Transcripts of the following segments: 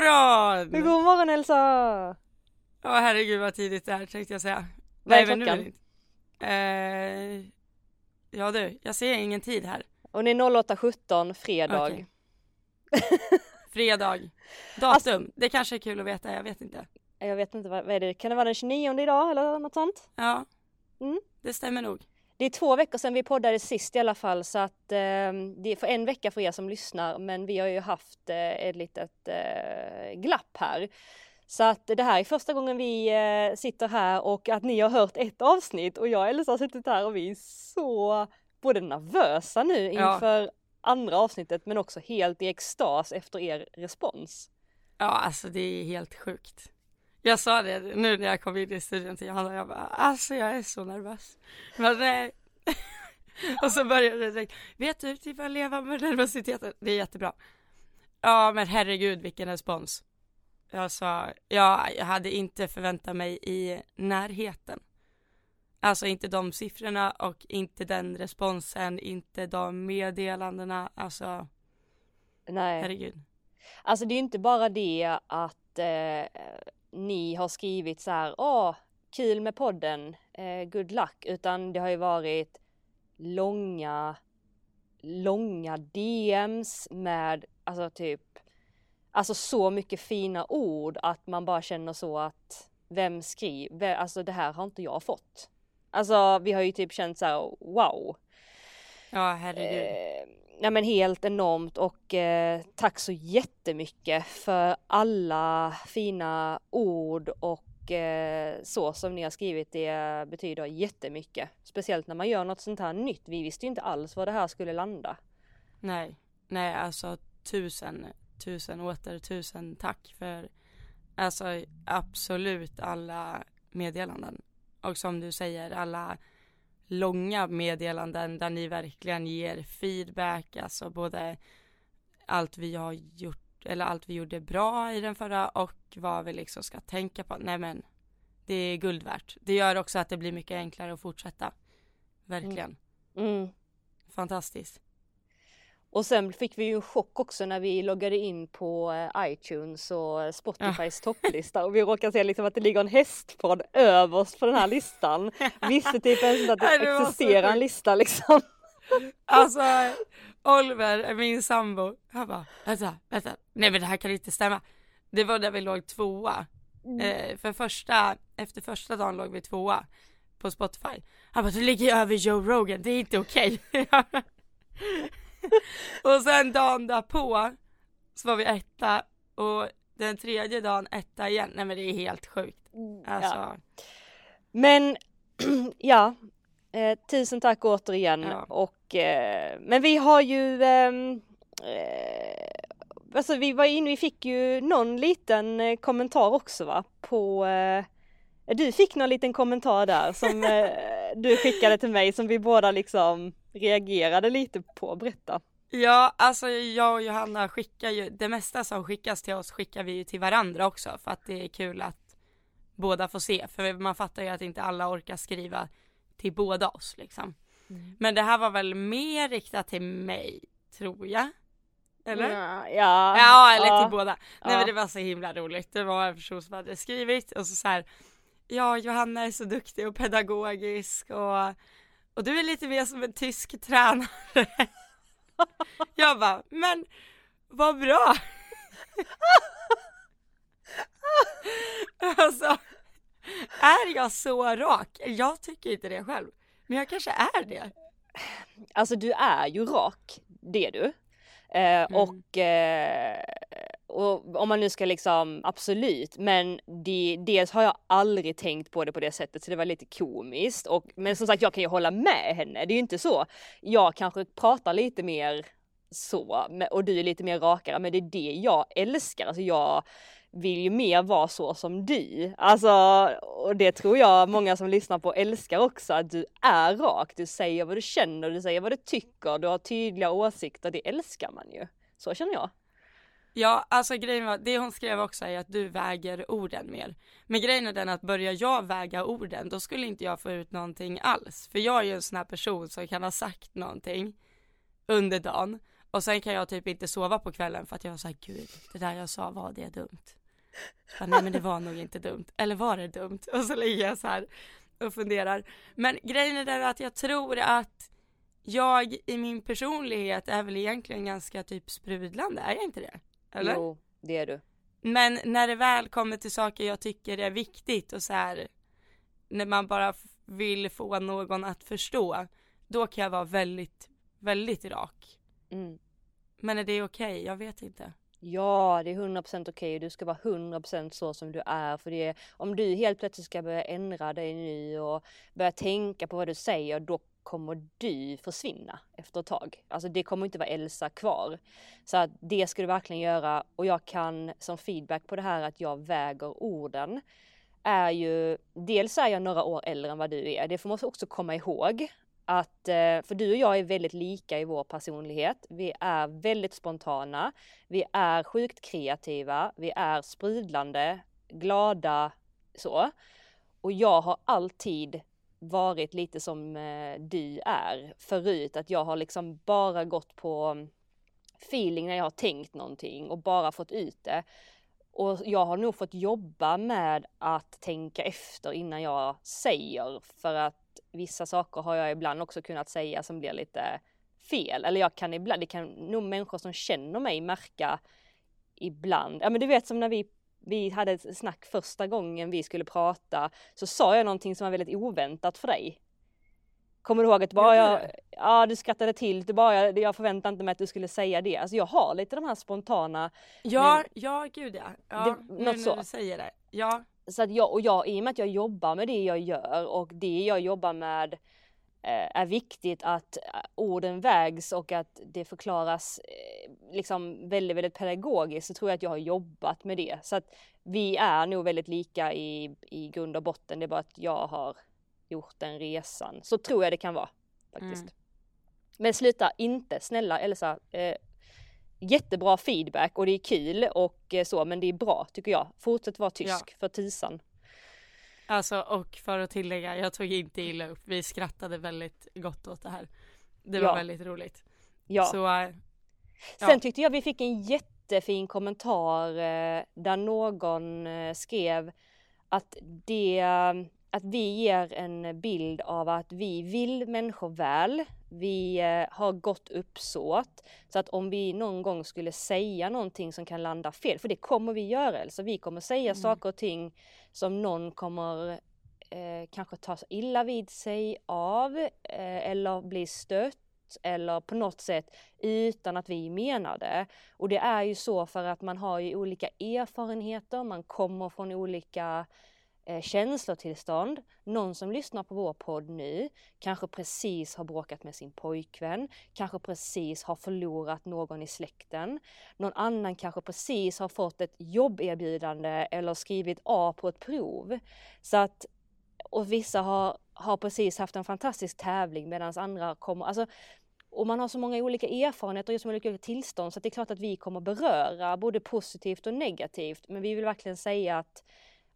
morgon! God morgon Elsa! Åh herregud vad tidigt det är tänkte jag säga. Vad är nu klockan? är inte. Eh, ja du, jag ser ingen tid här. Och det är 08.17 fredag. Okej. Fredag. Datum, det kanske är kul att veta, jag vet inte. Jag vet inte vad, vad är det, kan det vara den 29 idag eller något sånt? Ja, Mm. det stämmer nog. Det är två veckor sedan vi poddade sist i alla fall så att eh, det är för en vecka för er som lyssnar men vi har ju haft eh, ett litet eh, glapp här. Så att det här är första gången vi eh, sitter här och att ni har hört ett avsnitt och jag och Elsa har suttit här och vi är så både nervösa nu Ja. inför andra avsnittet men också helt i extas efter er respons. Ja, alltså det är helt sjukt. Jag sa det nu när jag kom in i studion till Johanna, jag bara alltså jag är så nervös. Men nej. Och så började det direkt, vet du, typ att leva med nervositeten, det är jättebra. Ja men herregud vilken respons. Jag sa, ja jag hade inte förväntat mig i närheten. Alltså inte de siffrorna och inte den responsen, inte de meddelandena, alltså Nej. herregud. Alltså det är inte bara det att eh, ni har skrivit så här, åh, kul med podden, eh, good luck, utan det har ju varit långa, långa DMs med, alltså typ, alltså så mycket fina ord att man bara känner så att, vem skriver, alltså det här har inte jag fått. Alltså vi har ju typ känt så här, wow. Ja herregud. Eh, ja men helt enormt och eh, tack så jättemycket för alla fina ord och eh, så som ni har skrivit. Det betyder jättemycket. Speciellt när man gör något sånt här nytt. Vi visste ju inte alls var det här skulle landa. Nej, nej alltså tusen, tusen åter tusen tack för alltså absolut alla meddelanden. Och som du säger alla långa meddelanden där ni verkligen ger feedback, alltså både allt vi har gjort eller allt vi gjorde bra i den förra och vad vi liksom ska tänka på. Nej men det är guld värt. Det gör också att det blir mycket enklare att fortsätta. Verkligen. Mm. Fantastiskt. Och sen fick vi ju en chock också när vi loggade in på eh, iTunes och Spotifys topplista och vi råkade se liksom att det ligger en hästpodd överst på den här listan. Visste typ ens att det det existerar en lista liksom. Alltså Oliver, min sambo, han bara vänta, vänta, nej men det här kan inte stämma. Det var där vi låg tvåa. Eh, för första, efter första dagen låg vi tvåa på Spotify. Han bara du ligger över Joe Rogan, det är inte okej. och sen dagen därpå så var vi etta och den tredje dagen etta igen. Nej men det är helt sjukt. Alltså, Ja. Men ja, eh, tusen tack återigen Ja. och eh, men vi har ju ehm, eh, Alltså vi var inne, vi fick ju någon liten eh, kommentar också va på eh, Du fick någon liten kommentar där som eh, du skickade till mig som vi båda liksom reagerade lite på, berätta. Ja, alltså jag och Johanna skickar ju, det mesta som skickas till oss skickar vi ju till varandra också för att det är kul att båda får se. För man fattar ju att inte alla orkar skriva till båda oss liksom. Men det här var väl mer riktat till mig, tror jag. Eller? Ja, ja, Ja, eller ja. till båda. Nej Ja. men det var så himla roligt. Det var en person som hade skrivit och så, så här. Ja, Johanna är så duktig och pedagogisk och, och du är lite mer som en tysk tränare. Jag bara, men vad bra. alltså, är jag så rak? Jag tycker inte det själv. Men jag kanske är det. Alltså du är ju rak, det är du. Eh, Och, eh, och om man nu ska liksom, absolut, men det, dels har jag aldrig tänkt på det på det sättet så det var lite komiskt. Och, men som sagt jag kan ju hålla med henne, det är ju inte så. Jag kanske pratar lite mer så och du är lite mer rakare men det är det jag älskar. Alltså jag vill ju mer vara så som du. Alltså, och det tror jag många som lyssnar på älskar också, att du är rak, du säger vad du känner, du säger vad du tycker, du har tydliga åsikter, det älskar man ju. Så känner jag. Ja, alltså grejen var, det hon skrev också är att du väger orden mer. Men grejen är den att börjar jag väga orden, då skulle inte jag få ut någonting alls. För jag är ju en sån här person som kan ha sagt någonting under dagen Och sen kan jag typ inte sova på kvällen för att jag var såhär, gud, det där jag sa, var det dumt? Bara, Nej men det var nog inte dumt, eller var det dumt? Och så ligger jag så här och funderar. Men grejen är den att jag tror att jag i min personlighet är väl egentligen ganska typ sprudlande, är jag inte det? Eller? Jo, det är du. Men när det väl kommer till saker jag tycker är viktigt och så här när man bara vill få någon att förstå, då kan jag vara väldigt, väldigt rak. Mm. Men är det okej? Okay? Jag vet inte. Ja, det är 100% okej okay. du ska vara 100% så som du är. För det, om du helt plötsligt ska börja ändra dig nu och börja tänka på vad du säger, då kommer du försvinna efter ett tag. Alltså det kommer inte vara Elsa kvar. Så att det ska du verkligen göra och jag kan som feedback på det här att jag väger orden är ju, dels är jag några år äldre än vad du är, det får man också komma ihåg. Att, eh, för du och jag är väldigt lika i vår personlighet. Vi är väldigt spontana. Vi är sjukt kreativa. Vi är sprudlande, glada, så. Och jag har alltid varit lite som eh, du är förut, att jag har liksom bara gått på feeling när jag har tänkt någonting och bara fått ut det. Och jag har nog fått jobba med att tänka efter innan jag säger för att vissa saker har jag ibland också kunnat säga som blir lite fel. Eller jag kan ibland, det kan nog människor som känner mig märka ibland. Ja men du vet som när vi, vi hade ett snack första gången vi skulle prata så sa jag någonting som var väldigt oväntat för dig. Kommer du ihåg att bara jag, ja du skrattade till, du bara, jag, jag förväntade inte mig att du skulle säga det. Alltså jag har lite de här spontana. Ja, men, ja gud ja. ja det, nu något när så. du säger det. Ja. Så att jag, och jag, i och med att jag jobbar med det jag gör och det jag jobbar med är viktigt att eh, orden vägs och att det förklaras eh, liksom väldigt, väldigt pedagogiskt så tror jag att jag har jobbat med det. Så att vi är nog väldigt lika i, i grund och botten. Det är bara att jag har gjort den resan. Så tror jag det kan vara faktiskt. Mm. Men sluta inte, snälla Elsa. Eh, jättebra feedback och det är kul och eh, så, men det är bra tycker jag. Fortsätt vara tysk ja. för tisan. Alltså och för att tillägga, jag tog inte illa upp. Vi skrattade väldigt gott åt det här. Det var ja. väldigt roligt. Ja. Så, äh, ja. Sen tyckte jag vi fick en jättefin kommentar eh, där någon eh, skrev att det att vi ger en bild av att vi vill människor väl. Vi eh, har gott uppsåt. Så att om vi någon gång skulle säga någonting som kan landa fel, för det kommer vi göra, alltså vi kommer säga mm. saker och ting som någon kommer eh, kanske ta illa vid sig av eh, eller bli stött eller på något sätt utan att vi menar det. Och det är ju så för att man har ju olika erfarenheter, man kommer från olika eh, känslotillstånd. Någon som lyssnar på vår podd nu kanske precis har bråkat med sin pojkvän, kanske precis har förlorat någon i släkten. Någon annan kanske precis har fått ett jobberbjudande eller skrivit A på ett prov. Så att, och vissa har, har precis haft en fantastisk tävling medan andra kommer, alltså och man har så många olika erfarenheter och så många olika tillstånd så det är klart att vi kommer beröra både positivt och negativt. Men vi vill verkligen säga att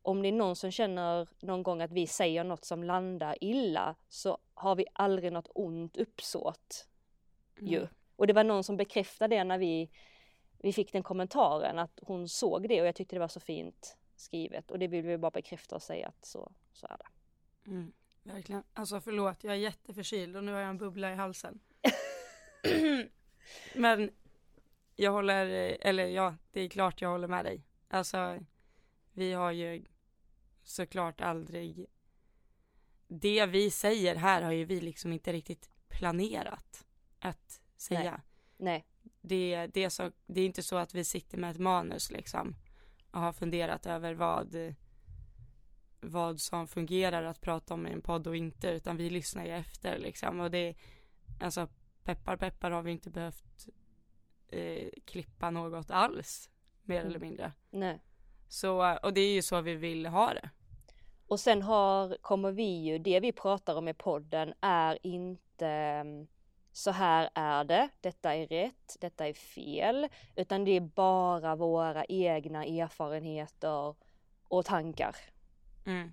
om det är någon som känner någon gång att vi säger något som landar illa så har vi aldrig något ont uppsåt. Mm. Ju. Och det var någon som bekräftade det när vi, vi fick den kommentaren att hon såg det och jag tyckte det var så fint skrivet och det vill vi bara bekräfta och säga att så, så är det. Mm, verkligen. Alltså förlåt, jag är jätteförkyld och nu har jag en bubbla i halsen. Men jag håller, eller ja, det är klart jag håller med dig. Alltså vi har ju såklart aldrig det vi säger här har ju vi liksom inte riktigt planerat att säga. Nej. Nej. Det, det, är så, det är inte så att vi sitter med ett manus liksom och har funderat över vad vad som fungerar att prata om i en podd och inte utan vi lyssnar ju efter liksom och det alltså peppar peppar har vi inte behövt eh, klippa något alls mer mm. eller mindre. Nej. Så, och det är ju så vi vill ha det. Och sen har, kommer vi ju, det vi pratar om i podden är inte mm, så här är det, detta är rätt, detta är fel, utan det är bara våra egna erfarenheter och tankar. Mm.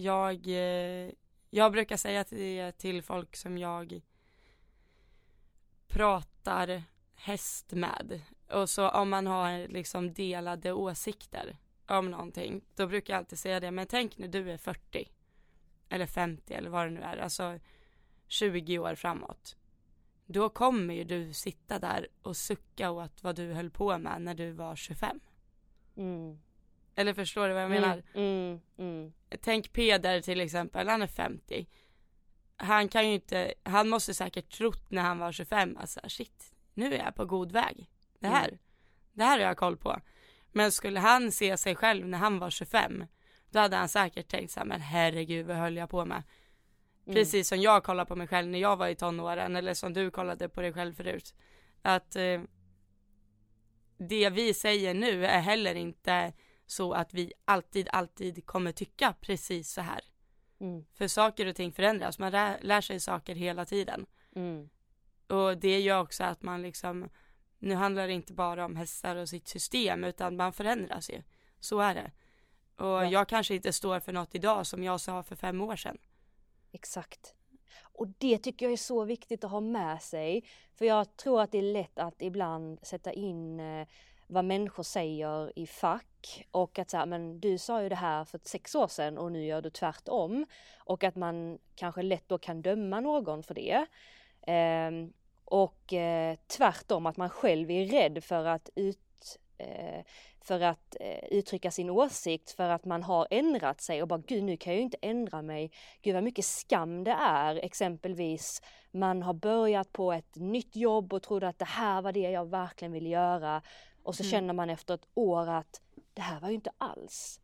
jag, eh, jag brukar säga det till folk som jag pratar häst med. Och så om man har liksom delade åsikter om någonting, då brukar jag alltid säga det, men tänk när du är 40 eller 50 eller vad det nu är, alltså 20 år framåt. Då kommer ju du sitta där och sucka åt vad du höll på med när du var 25. Mm. Eller förstår du vad jag menar? Mm, mm, Tänk Peder till exempel, han är 50. Han kan ju inte, han måste säkert trott när han var 25, alltså shit, nu är jag på god väg. Det här, mm. det här har jag koll på. Men skulle han se sig själv när han var 25, då hade han säkert tänkt så här, men herregud vad höll jag på med? Mm. Precis som jag kollade på mig själv när jag var i tonåren, eller som du kollade på dig själv förut. Att eh, det vi säger nu är heller inte så att vi alltid, alltid kommer tycka precis så här. Mm. För saker och ting förändras, man lär sig saker hela tiden. Mm. Och det gör också att man liksom, nu handlar det inte bara om hästar och sitt system utan man förändras ju. Så är det. Och ja. jag kanske inte står för något idag som jag sa för fem år sedan. Exakt. Och det tycker jag är så viktigt att ha med sig. För jag tror att det är lätt att ibland sätta in eh, vad människor säger i fack och att så här, men du sa ju det här för sex år sedan och nu gör du tvärtom. Och att man kanske lätt då kan döma någon för det. Eh, och eh, tvärtom att man själv är rädd för att ut, eh, för att eh, uttrycka sin åsikt för att man har ändrat sig och bara gud nu kan jag ju inte ändra mig. Gud vad mycket skam det är exempelvis man har börjat på ett nytt jobb och trodde att det här var det jag verkligen ville göra och så mm. känner man efter ett år att det här var ju inte alls.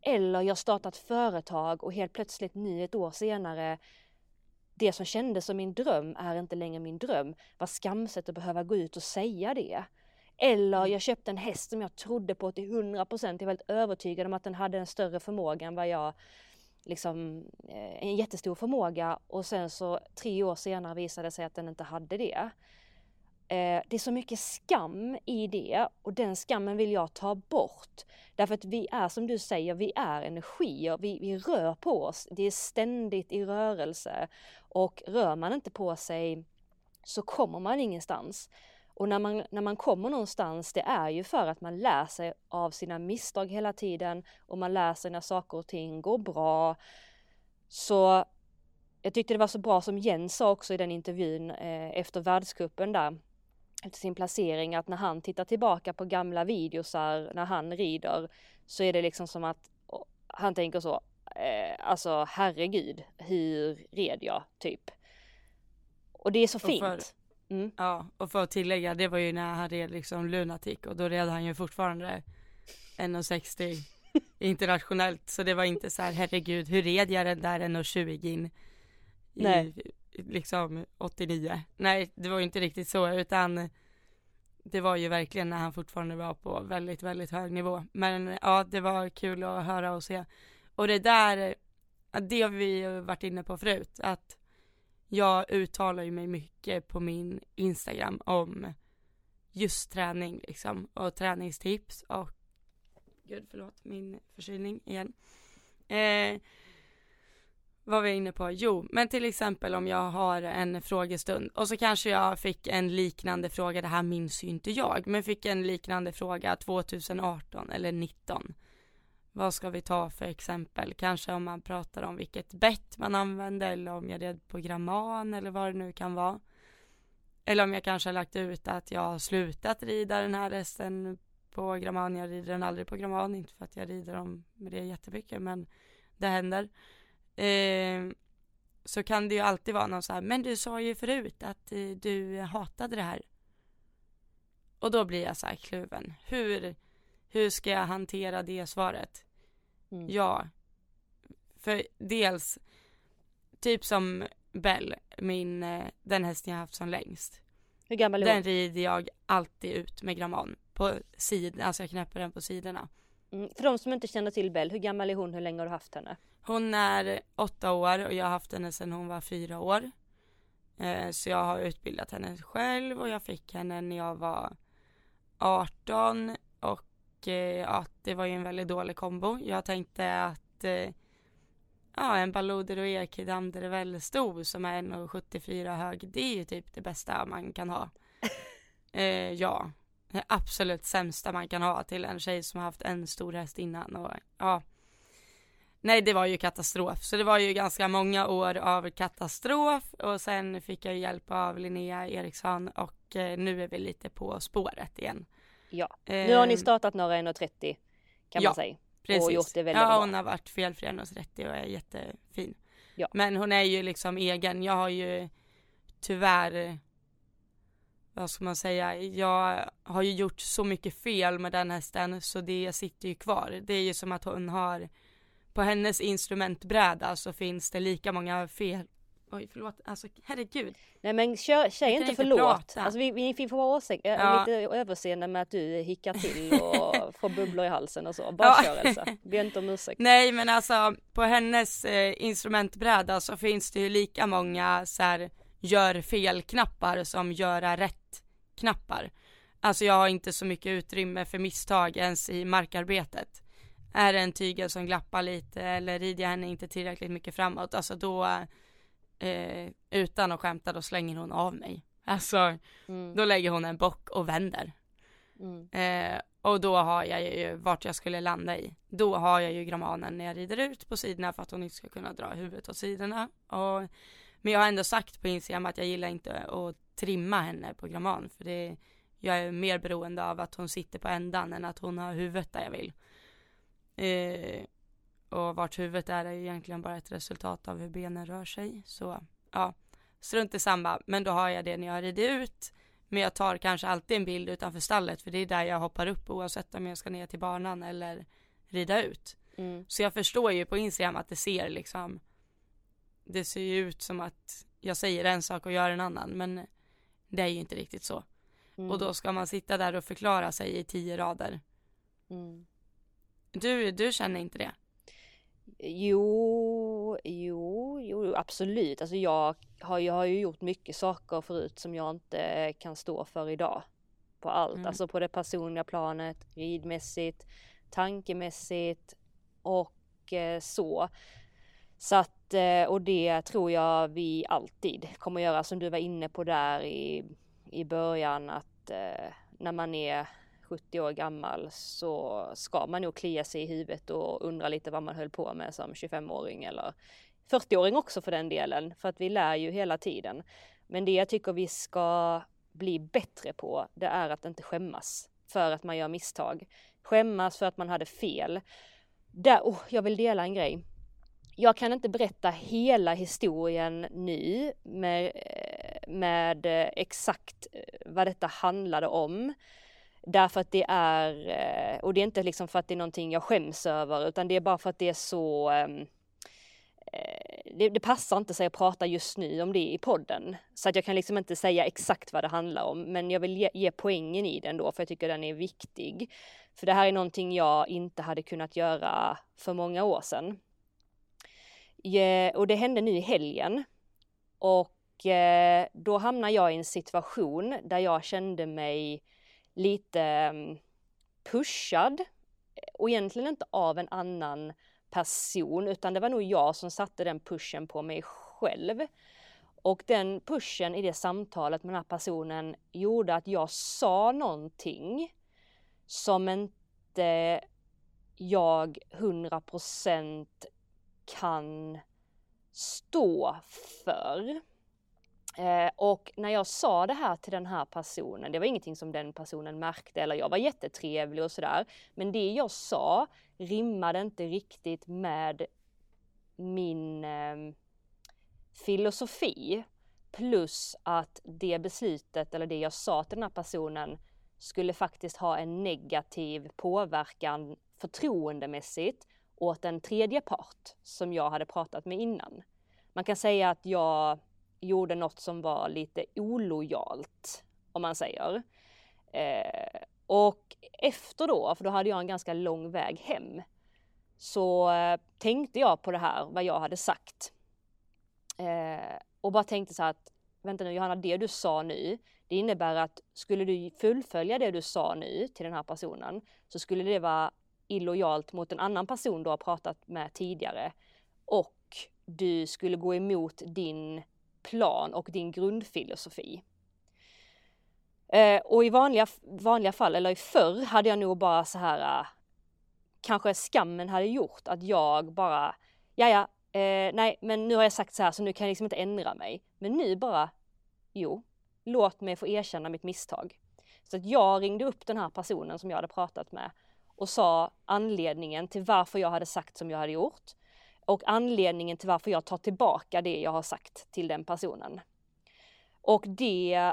Eller jag startat företag och helt plötsligt nu ett år senare det som kändes som min dröm är inte längre min dröm. Vad skamset att behöva gå ut och säga det. Eller mm. jag köpte en häst som jag trodde på till 100%. Jag var väldigt övertygad om att den hade en större förmåga än vad jag liksom eh, en jättestor förmåga och sen så tre år senare visade det sig att den inte hade det. Eh, det är så mycket skam i det och den skammen vill jag ta bort. Därför att vi är som du säger, vi är energier, vi, vi rör på oss. Det är ständigt i rörelse och rör man inte på sig så kommer man ingenstans. Och när man, när man kommer någonstans, det är ju för att man lär sig av sina misstag hela tiden och man lär sig när saker och ting går bra. Så jag tyckte det var så bra som Jens sa också i den intervjun eh, efter världskuppen där efter sin placering att när han tittar tillbaka på gamla videosar när han rider så är det liksom som att han tänker så, eh, alltså herregud, hur red jag typ? Och det är så fint. För, mm. Ja, och för att tillägga, det var ju när han red liksom Lunatic och då red han ju fortfarande 1,60 internationellt så det var inte så här herregud hur red jag den där 1,20 in i, Nej liksom 89. Nej, det var ju inte riktigt så utan det var ju verkligen när han fortfarande var på väldigt, väldigt hög nivå. Men ja, det var kul att höra och se. Och det där, det har vi varit inne på förut, att jag uttalar ju mig mycket på min Instagram om just träning liksom och träningstips och gud förlåt min förkylning igen. Eh, vad var jag inne på? Jo, men till exempel om jag har en frågestund och så kanske jag fick en liknande fråga, det här minns ju inte jag, men fick en liknande fråga 2018 eller 19. Vad ska vi ta för exempel? Kanske om man pratar om vilket bett man använde eller om jag red på gramman eller vad det nu kan vara. Eller om jag kanske har lagt ut att jag har slutat rida den här hästen på gramman. Jag rider den aldrig på gramman, inte för att jag rider dem med det jättemycket, men det händer eh, så kan det ju alltid vara någon så här, men du sa ju förut att eh, du hatade det här. Och då blir jag så här kluven. Hur, hur ska jag hantera det svaret? Mm. Ja, för dels, typ som Bell, min, eh, den hästen jag haft som längst. Hur gammal är hon? Den rider jag alltid ut med gramman på sidan, alltså jag knäpper den på sidorna. Mm. För de som inte känner till Bell, hur gammal är hon? Hur länge har du haft henne? Hon är åtta år och jag har haft henne sedan hon var fyra år. Eh, så jag har utbildat henne själv och jag fick henne när jag var 18 och eh, ja, det var ju en väldigt dålig kombo. Jag tänkte att, eh, ja, en Balloder och det väl stor som är 1,74 hög. Det är ju typ det bästa man kan ha. ja, det absolut sämsta man kan ha till en tjej som har haft en stor häst innan och ja. Nej, det var ju katastrof. Så det var ju ganska många år av katastrof och sen fick jag hjälp av Linnea Eriksson och eh, nu är vi lite på spåret igen. Ja, nu har ni ehm, startat några 1.30 kan ja, man säga. Precis. Och gjort det väldigt ja, bra. hon har varit felfri 1.30 och är jättefin. Ja. Men hon är ju liksom egen. Jag har ju tyvärr vad ska man säga, jag har ju gjort så mycket fel med den hästen så det sitter ju kvar. Det är ju som att hon har, på hennes instrumentbräda så finns det lika många fel Oj förlåt, alltså herregud. Nej men kör, säg inte förlåt. Alltså vi, vi får vara åsikt, ja. lite överseende med att du hickar till och får bubblor i halsen och så. Bara ja. kör Elsa, be inte om ursäkt. Nej men alltså på hennes eh, instrumentbräda så finns det ju lika många så här, gör fel-knappar som göra rätt-knappar. Alltså jag har inte så mycket utrymme för misstag ens i markarbetet. Är det en tygel som glappar lite eller rider jag henne inte tillräckligt mycket framåt, alltså då eh, utan att skämta då slänger hon av mig. Alltså mm. då lägger hon en bock och vänder. Mm. Eh, och då har jag ju vart jag skulle landa i. Då har jag ju gramanen när jag rider ut på sidorna för att hon inte ska kunna dra huvudet åt sidorna. Och, men jag har ändå sagt på Instagram att jag gillar inte att trimma henne på graman för det jag är mer beroende av att hon sitter på ändan än att hon har huvudet där jag vill. Eh, och vart huvudet är är egentligen bara ett resultat av hur benen rör sig. Så ja, strunt i samma. Men då har jag det när jag rider ut. Men jag tar kanske alltid en bild utanför stallet för det är där jag hoppar upp oavsett om jag ska ner till banan eller rida ut. Mm. Så jag förstår ju på Instagram att det ser liksom Det ser ju ut som att jag säger en sak och gör en annan men det är ju inte riktigt så. Mm. Och då ska man sitta där och förklara sig i tio rader. Mm. Du, du känner inte det? Jo, jo, jo absolut. Alltså jag har, jag har ju gjort mycket saker förut som jag inte kan stå för idag. På allt, mm. alltså på det personliga planet, ridmässigt, tankemässigt och eh, så. Så att, Eh, och det tror jag vi alltid kommer göra som du var inne på där i, i början att eh, när man är 70 år gammal så ska man nog klia sig i huvudet och undra lite vad man höll på med som 25-åring eller 40-åring också för den delen, för att vi lär ju hela tiden. Men det jag tycker vi ska bli bättre på, det är att inte skämmas för att man gör misstag. Skämmas för att man hade fel. Där, oh, jag vill dela en grej. Jag kan inte berätta hela historien nu med, med eh, exakt eh, vad detta handlade om. Därför att det är, eh, och det är inte liksom för att det är någonting jag skäms över, utan det är bara för att det är så ehm, det, det, passar inte sig att prata just nu om det i podden. Så att jag kan liksom inte säga exakt vad det handlar om, men jag vill ge, ge poängen i den då, för jag tycker den är viktig. För det här är någonting jag inte hade kunnat göra för många år sedan. Eh, och det hände nu i helgen. Och eh, då hamnade jag i en situation där jag kände mig lite mm, pushad eh, och egentligen inte av en annan person utan det var nog jag som satte den pushen på mig själv. Och den pushen i det samtalet med den här personen gjorde att jag sa någonting som inte jag 100% kan stå för. Eh, och när jag sa det här till den här personen, det var ingenting som den personen märkte eller jag var jättetrevlig och sådär. Men det jag sa rimmade inte riktigt med min eh, filosofi. Plus att det beslutet eller det jag sa till den här personen skulle faktiskt ha en negativ påverkan förtroendemässigt åt en tredje part som jag hade pratat med innan. Man kan säga att jag gjorde något som var lite olojalt, om man säger. Eh, och efter då, för då hade jag en ganska lång väg hem, så eh, tänkte jag på det här, vad jag hade sagt. Eh, och bara tänkte så här att, vänta nu Johanna, det du sa nu, det innebär att skulle du fullfölja det du sa nu till den här personen, så skulle det vara illojalt mot en annan person du har pratat med tidigare. Och du skulle gå emot din plan och din grundfilosofi. Eh, och i vanliga, vanliga fall, eller i förr, hade jag nog bara så här, eh, kanske skammen hade gjort att jag bara, ja ja, eh, nej men nu har jag sagt så här så nu kan jag liksom inte ändra mig. Men nu bara, jo, låt mig få erkänna mitt misstag. Så att jag ringde upp den här personen som jag hade pratat med och sa anledningen till varför jag hade sagt som jag hade gjort och anledningen till varför jag tar tillbaka det jag har sagt till den personen. Och det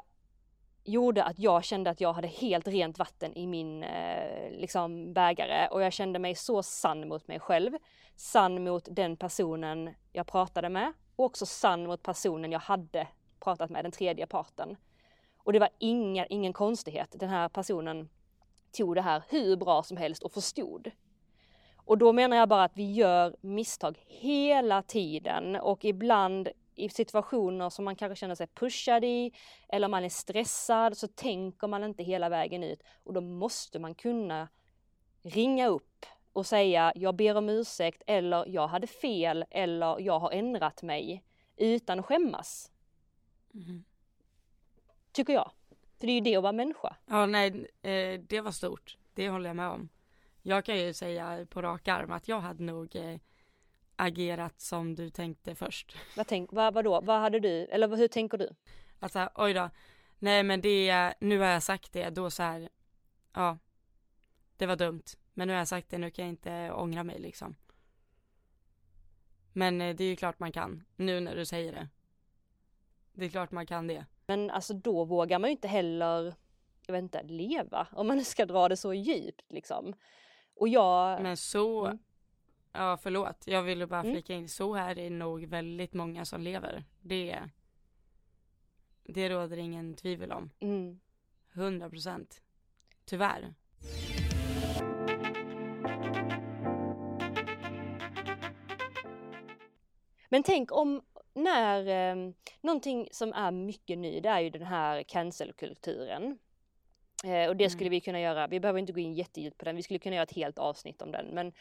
gjorde att jag kände att jag hade helt rent vatten i min eh, liksom bägare och jag kände mig så sann mot mig själv, sann mot den personen jag pratade med och också sann mot personen jag hade pratat med, den tredje parten. Och det var inga, ingen konstighet. Den här personen tog det här hur bra som helst och förstod. Och då menar jag bara att vi gör misstag hela tiden och ibland i situationer som man kanske känner sig pushad i eller man är stressad så tänker man inte hela vägen ut och då måste man kunna ringa upp och säga jag ber om ursäkt eller jag hade fel eller jag har ändrat mig utan att skämmas. Mm. Tycker jag. För det är ju det att vara människa. Ja nej, eh, det var stort. Det håller jag med om. Jag kan ju säga på rak arm att jag hade nog eh, agerat som du tänkte först. Vad, tänk, vad, vadå, vad hade du, eller hur tänker du? Alltså oj då, nej men det, nu har jag sagt det, då så här, ja, det var dumt, men nu har jag sagt det, nu kan jag inte ångra mig liksom. Men eh, det är ju klart man kan, nu när du säger det. Det är klart man kan det. Men alltså då vågar man ju inte heller, jag vet inte, leva om man ska dra det så djupt liksom. Och jag... Men så, mm. ja förlåt, jag ville bara mm. flika in, så här är nog väldigt många som lever. Det, det råder ingen tvivel om. Mm. 100 procent. Tyvärr. Men tänk om när eh, någonting som är mycket ny, det är ju den här cancelkulturen. Eh, och det skulle mm. vi kunna göra, vi behöver inte gå in jättedjupt på den, vi skulle kunna göra ett helt avsnitt om den. Men,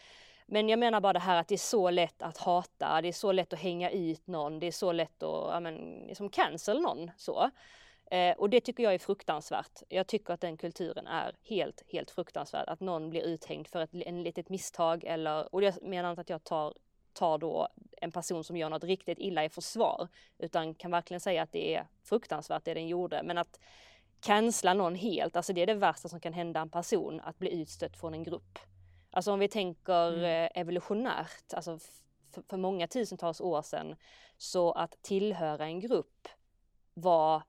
men jag menar bara det här att det är så lätt att hata, det är så lätt att hänga ut någon, det är så lätt att, ja men, liksom cancel någon så. Eh, och det tycker jag är fruktansvärt. Jag tycker att den kulturen är helt, helt fruktansvärd. Att någon blir uthängd för ett en litet misstag eller, och jag menar inte att jag tar, tar då en person som gör något riktigt illa i försvar, utan kan verkligen säga att det är fruktansvärt det den gjorde. Men att cancella någon helt, alltså det är det värsta som kan hända en person, att bli utstött från en grupp. Alltså om vi tänker mm. Eh, evolutionärt, alltså för många tusentals år sedan, så att tillhöra en grupp var,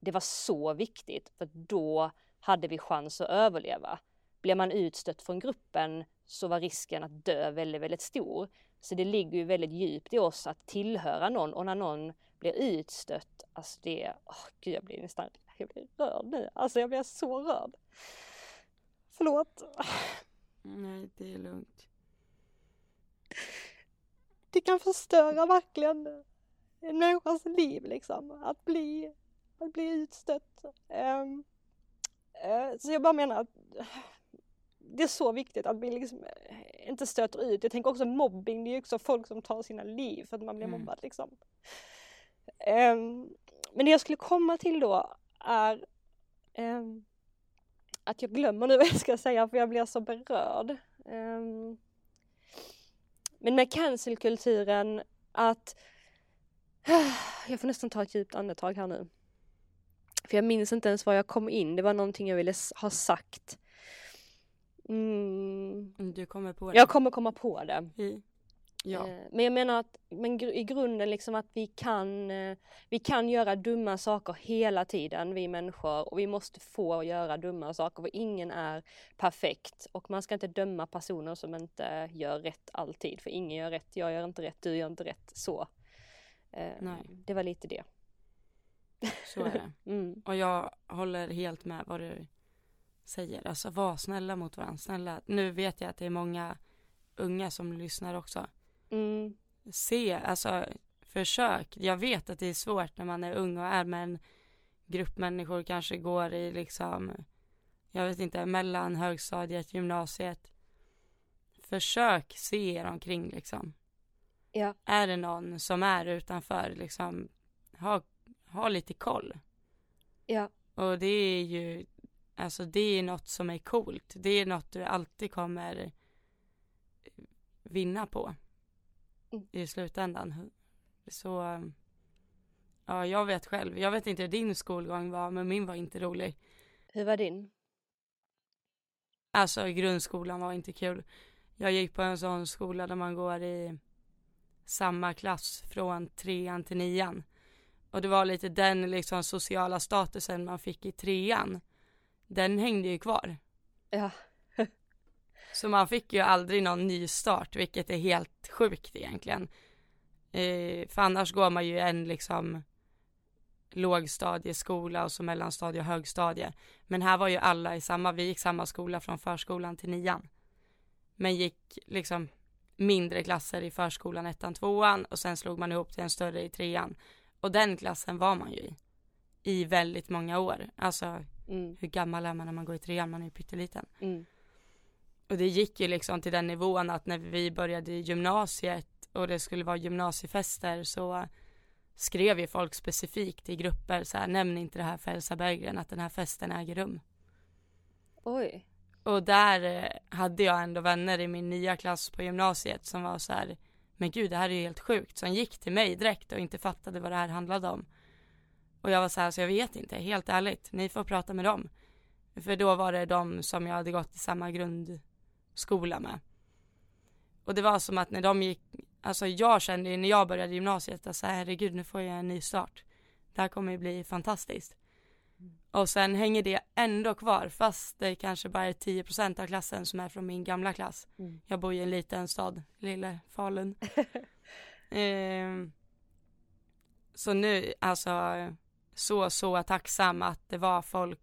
det var så viktigt, för då hade vi chans att överleva. Blev man utstött från gruppen så var risken att dö väldigt, väldigt stor. Så det ligger ju väldigt djupt i oss att tillhöra någon och när någon blir utstött, alltså det, oh, gud jag blir nästan jag blir rörd nu. Alltså jag blir så rörd. Förlåt. Nej, det är lugnt. Det kan förstöra verkligen en människas liv liksom. Att bli, att bli utstött. Um, uh, så jag bara menar att det är så viktigt att vi liksom inte stöter ut. Jag tänker också mobbing, det är ju också folk som tar sina liv för att man blir mm. mobbad liksom. Um, men det jag skulle komma till då är eh, att jag glömmer nu vad jag ska säga för jag blir så berörd. Eh, men med cancelkulturen att jag får nästan ta ett djupt andetag här nu. För jag minns inte ens var jag kom in, det var någonting jag ville ha sagt. Mm. Du kommer på det? Jag kommer komma på det. Mm. Ja. Eh, men jag menar att men i grunden liksom att vi kan, eh, vi kan göra dumma saker hela tiden, vi människor, och vi måste få göra dumma saker, för ingen är perfekt. Och man ska inte döma personer som inte gör rätt alltid, för ingen gör rätt, jag gör inte rätt, du gör inte rätt, så. Eh, Nej. Det var lite det. Så är det. mm. Och jag håller helt med vad du säger, alltså var snälla mot varandra, snälla. Nu vet jag att det är många unga som lyssnar också. Mm. Se, alltså försök. Jag vet att det är svårt när man är ung och är med en grupp människor, kanske går i liksom, jag vet inte, mellan högstadiet, gymnasiet. Försök se er omkring liksom. Ja. Är det någon som är utanför, liksom ha, ha lite koll. Ja. Och det är ju, alltså det är något som är coolt. Det är något du alltid kommer vinna på Mm. i slutändan. Så, ja jag vet själv. Jag vet inte hur din skolgång var, men min var inte rolig. Hur var din? Alltså grundskolan var inte kul. Jag gick på en sån skola där man går i samma klass från trean till nian. Och det var lite den liksom sociala statusen man fick i trean. Den hängde ju kvar. Ja. Så man fick ju aldrig någon ny start, vilket är helt sjukt egentligen. Eh, för annars går man ju en liksom lågstadieskola och så mellanstadie och högstadie. Men här var ju alla i samma, vi gick samma skola från förskolan till nian. Men gick liksom mindre klasser i förskolan, ettan, tvåan och sen slog man ihop till en större i trean. Och den klassen var man ju i. I väldigt många år. Alltså Mm. hur gammal är man när man går i trean? Man är ju pytteliten. Mm. Och det gick ju liksom till den nivån att när vi började i gymnasiet och det skulle vara gymnasiefester så skrev ju folk specifikt i grupper så här, nämn inte det här för Elsa Berggren att den här festen äger rum. Oj. Och där eh, hade jag ändå vänner i min nya klass på gymnasiet som var så här, men gud det här är ju helt sjukt, som gick till mig direkt och inte fattade vad det här handlade om. Och jag var så här, så jag vet inte, helt ärligt, ni får prata med dem. För då var det de som jag hade gått i samma grundskola med. Och det var som att när de gick, alltså jag kände ju när jag började gymnasiet att så här, herregud nu får jag en ny start. Det här kommer ju bli fantastiskt. Och sen hänger det ändå kvar fast det kanske bara är 10% av klassen som är från min gamla klass. Mm. Jag bor i en liten stad, lille Falun. Ehm, så nu, alltså så, så tacksam att det var folk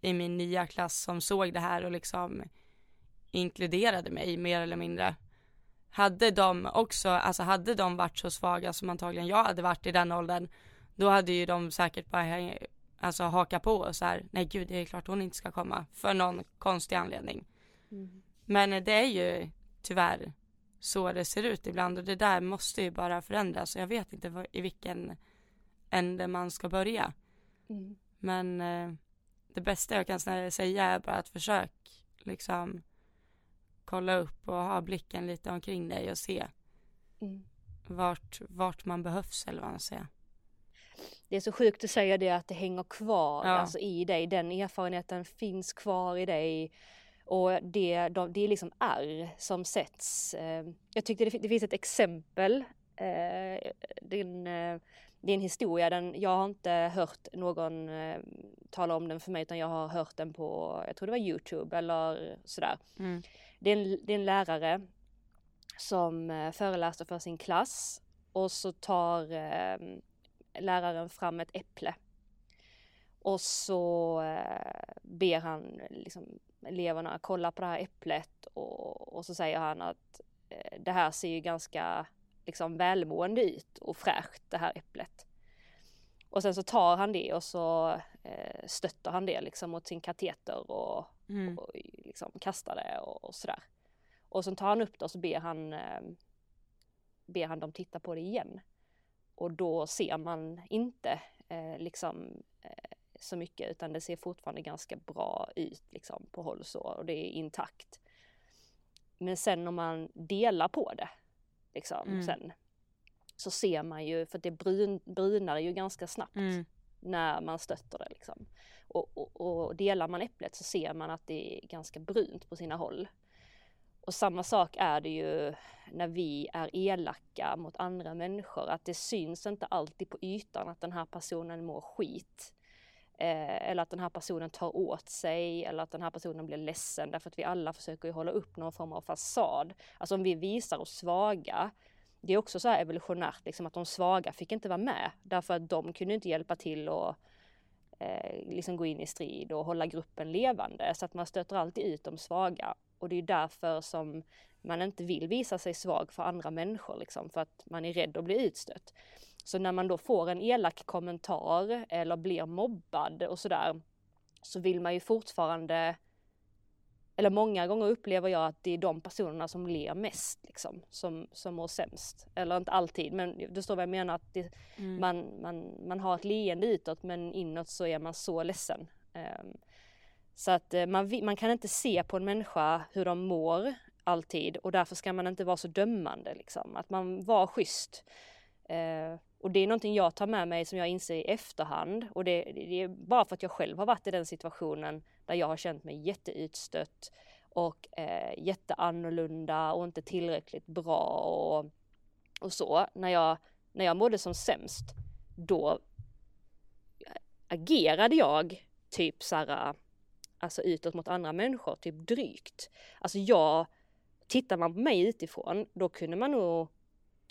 i min nya klass som såg det här och liksom inkluderade mig mer eller mindre. Hade de också, alltså hade de varit så svaga som antagligen jag hade varit i den åldern, då hade ju de säkert bara alltså haka på och så här, nej gud det är klart hon inte ska komma för någon konstig anledning. Mm. Men det är ju tyvärr så det ser ut ibland och det där måste ju bara förändras och jag vet inte i vilken ände man ska börja. Mm. Men eh, det bästa jag kan säga är bara att försök liksom kolla upp och ha blicken lite omkring dig och se Mm. vart, vart man behövs eller vad man säger. Det är så sjukt att säga det att det hänger kvar Ja. alltså, i dig. Den erfarenheten finns kvar i dig. Och det, de, det är liksom ärr som sätts. Eh, Jag tyckte det, det finns ett exempel. eh, Det är en, historia, den, jag har inte hört någon eh, tala om den för mig utan jag har hört den på, jag tror det var Youtube eller sådär. Mm. Det är en, det är en lärare som eh, föreläser för sin klass och så tar eh, läraren fram ett äpple. Och så eh, ber han liksom, eleverna kolla på det här äpplet och, och så säger han att eh, det här ser ju ganska liksom, välmående ut och fräscht det här äpplet. Och sen så tar han det och så eh, stöttar han det liksom mot sin kateter och, Mm. och liksom kastar det och, och sådär. Och sen tar han upp det och så ber han, eh, ber han dem titta på det igen. Och då ser man inte eh, liksom eh, så mycket utan det ser fortfarande ganska bra ut liksom på håll så och det är intakt. Men sen om man delar på det liksom Mm. sen så ser man ju, för det brun, brunar ju ganska snabbt Mm. när man stöter det liksom. Och, och, och delar man äpplet så ser man att det är ganska brunt på sina håll. Och samma sak är det ju när vi är elaka mot andra människor, att det syns inte alltid på ytan att den här personen mår skit. Eh, eller att den här personen tar åt sig eller att den här personen blir ledsen därför att vi alla försöker ju hålla upp någon form av fasad. Alltså om vi visar oss svaga det är också så här evolutionärt, liksom att de svaga fick inte vara med därför att de kunde inte hjälpa till och eh, liksom gå in i strid och hålla gruppen levande. Så att man stöter alltid ut de svaga. Och det är därför som man inte vill visa sig svag för andra människor, liksom, för att man är rädd att bli utstött. Så när man då får en elak kommentar eller blir mobbad och sådär, så vill man ju fortfarande eller många gånger upplever jag att det är de personerna som ler mest liksom, som, som mår sämst. Eller inte alltid, men du förstår vad jag menar, att det, mm. man, man, man har ett leende utåt men inåt så är man så ledsen. Um, så att uh, man, man kan inte se på en människa hur de mår alltid och därför ska man inte vara så dömande liksom. Att man var schysst. Uh, och det är någonting jag tar med mig som jag inser i efterhand och det, det, är bara för att jag själv har varit i den situationen där jag har känt mig jätteutstött och eh, jätteannorlunda och inte tillräckligt bra och, och så. När jag, när jag mådde som sämst, då eh, agerade jag typ såhär, alltså utåt mot andra människor, typ drygt. Alltså jag, tittar man på mig utifrån, då kunde man nog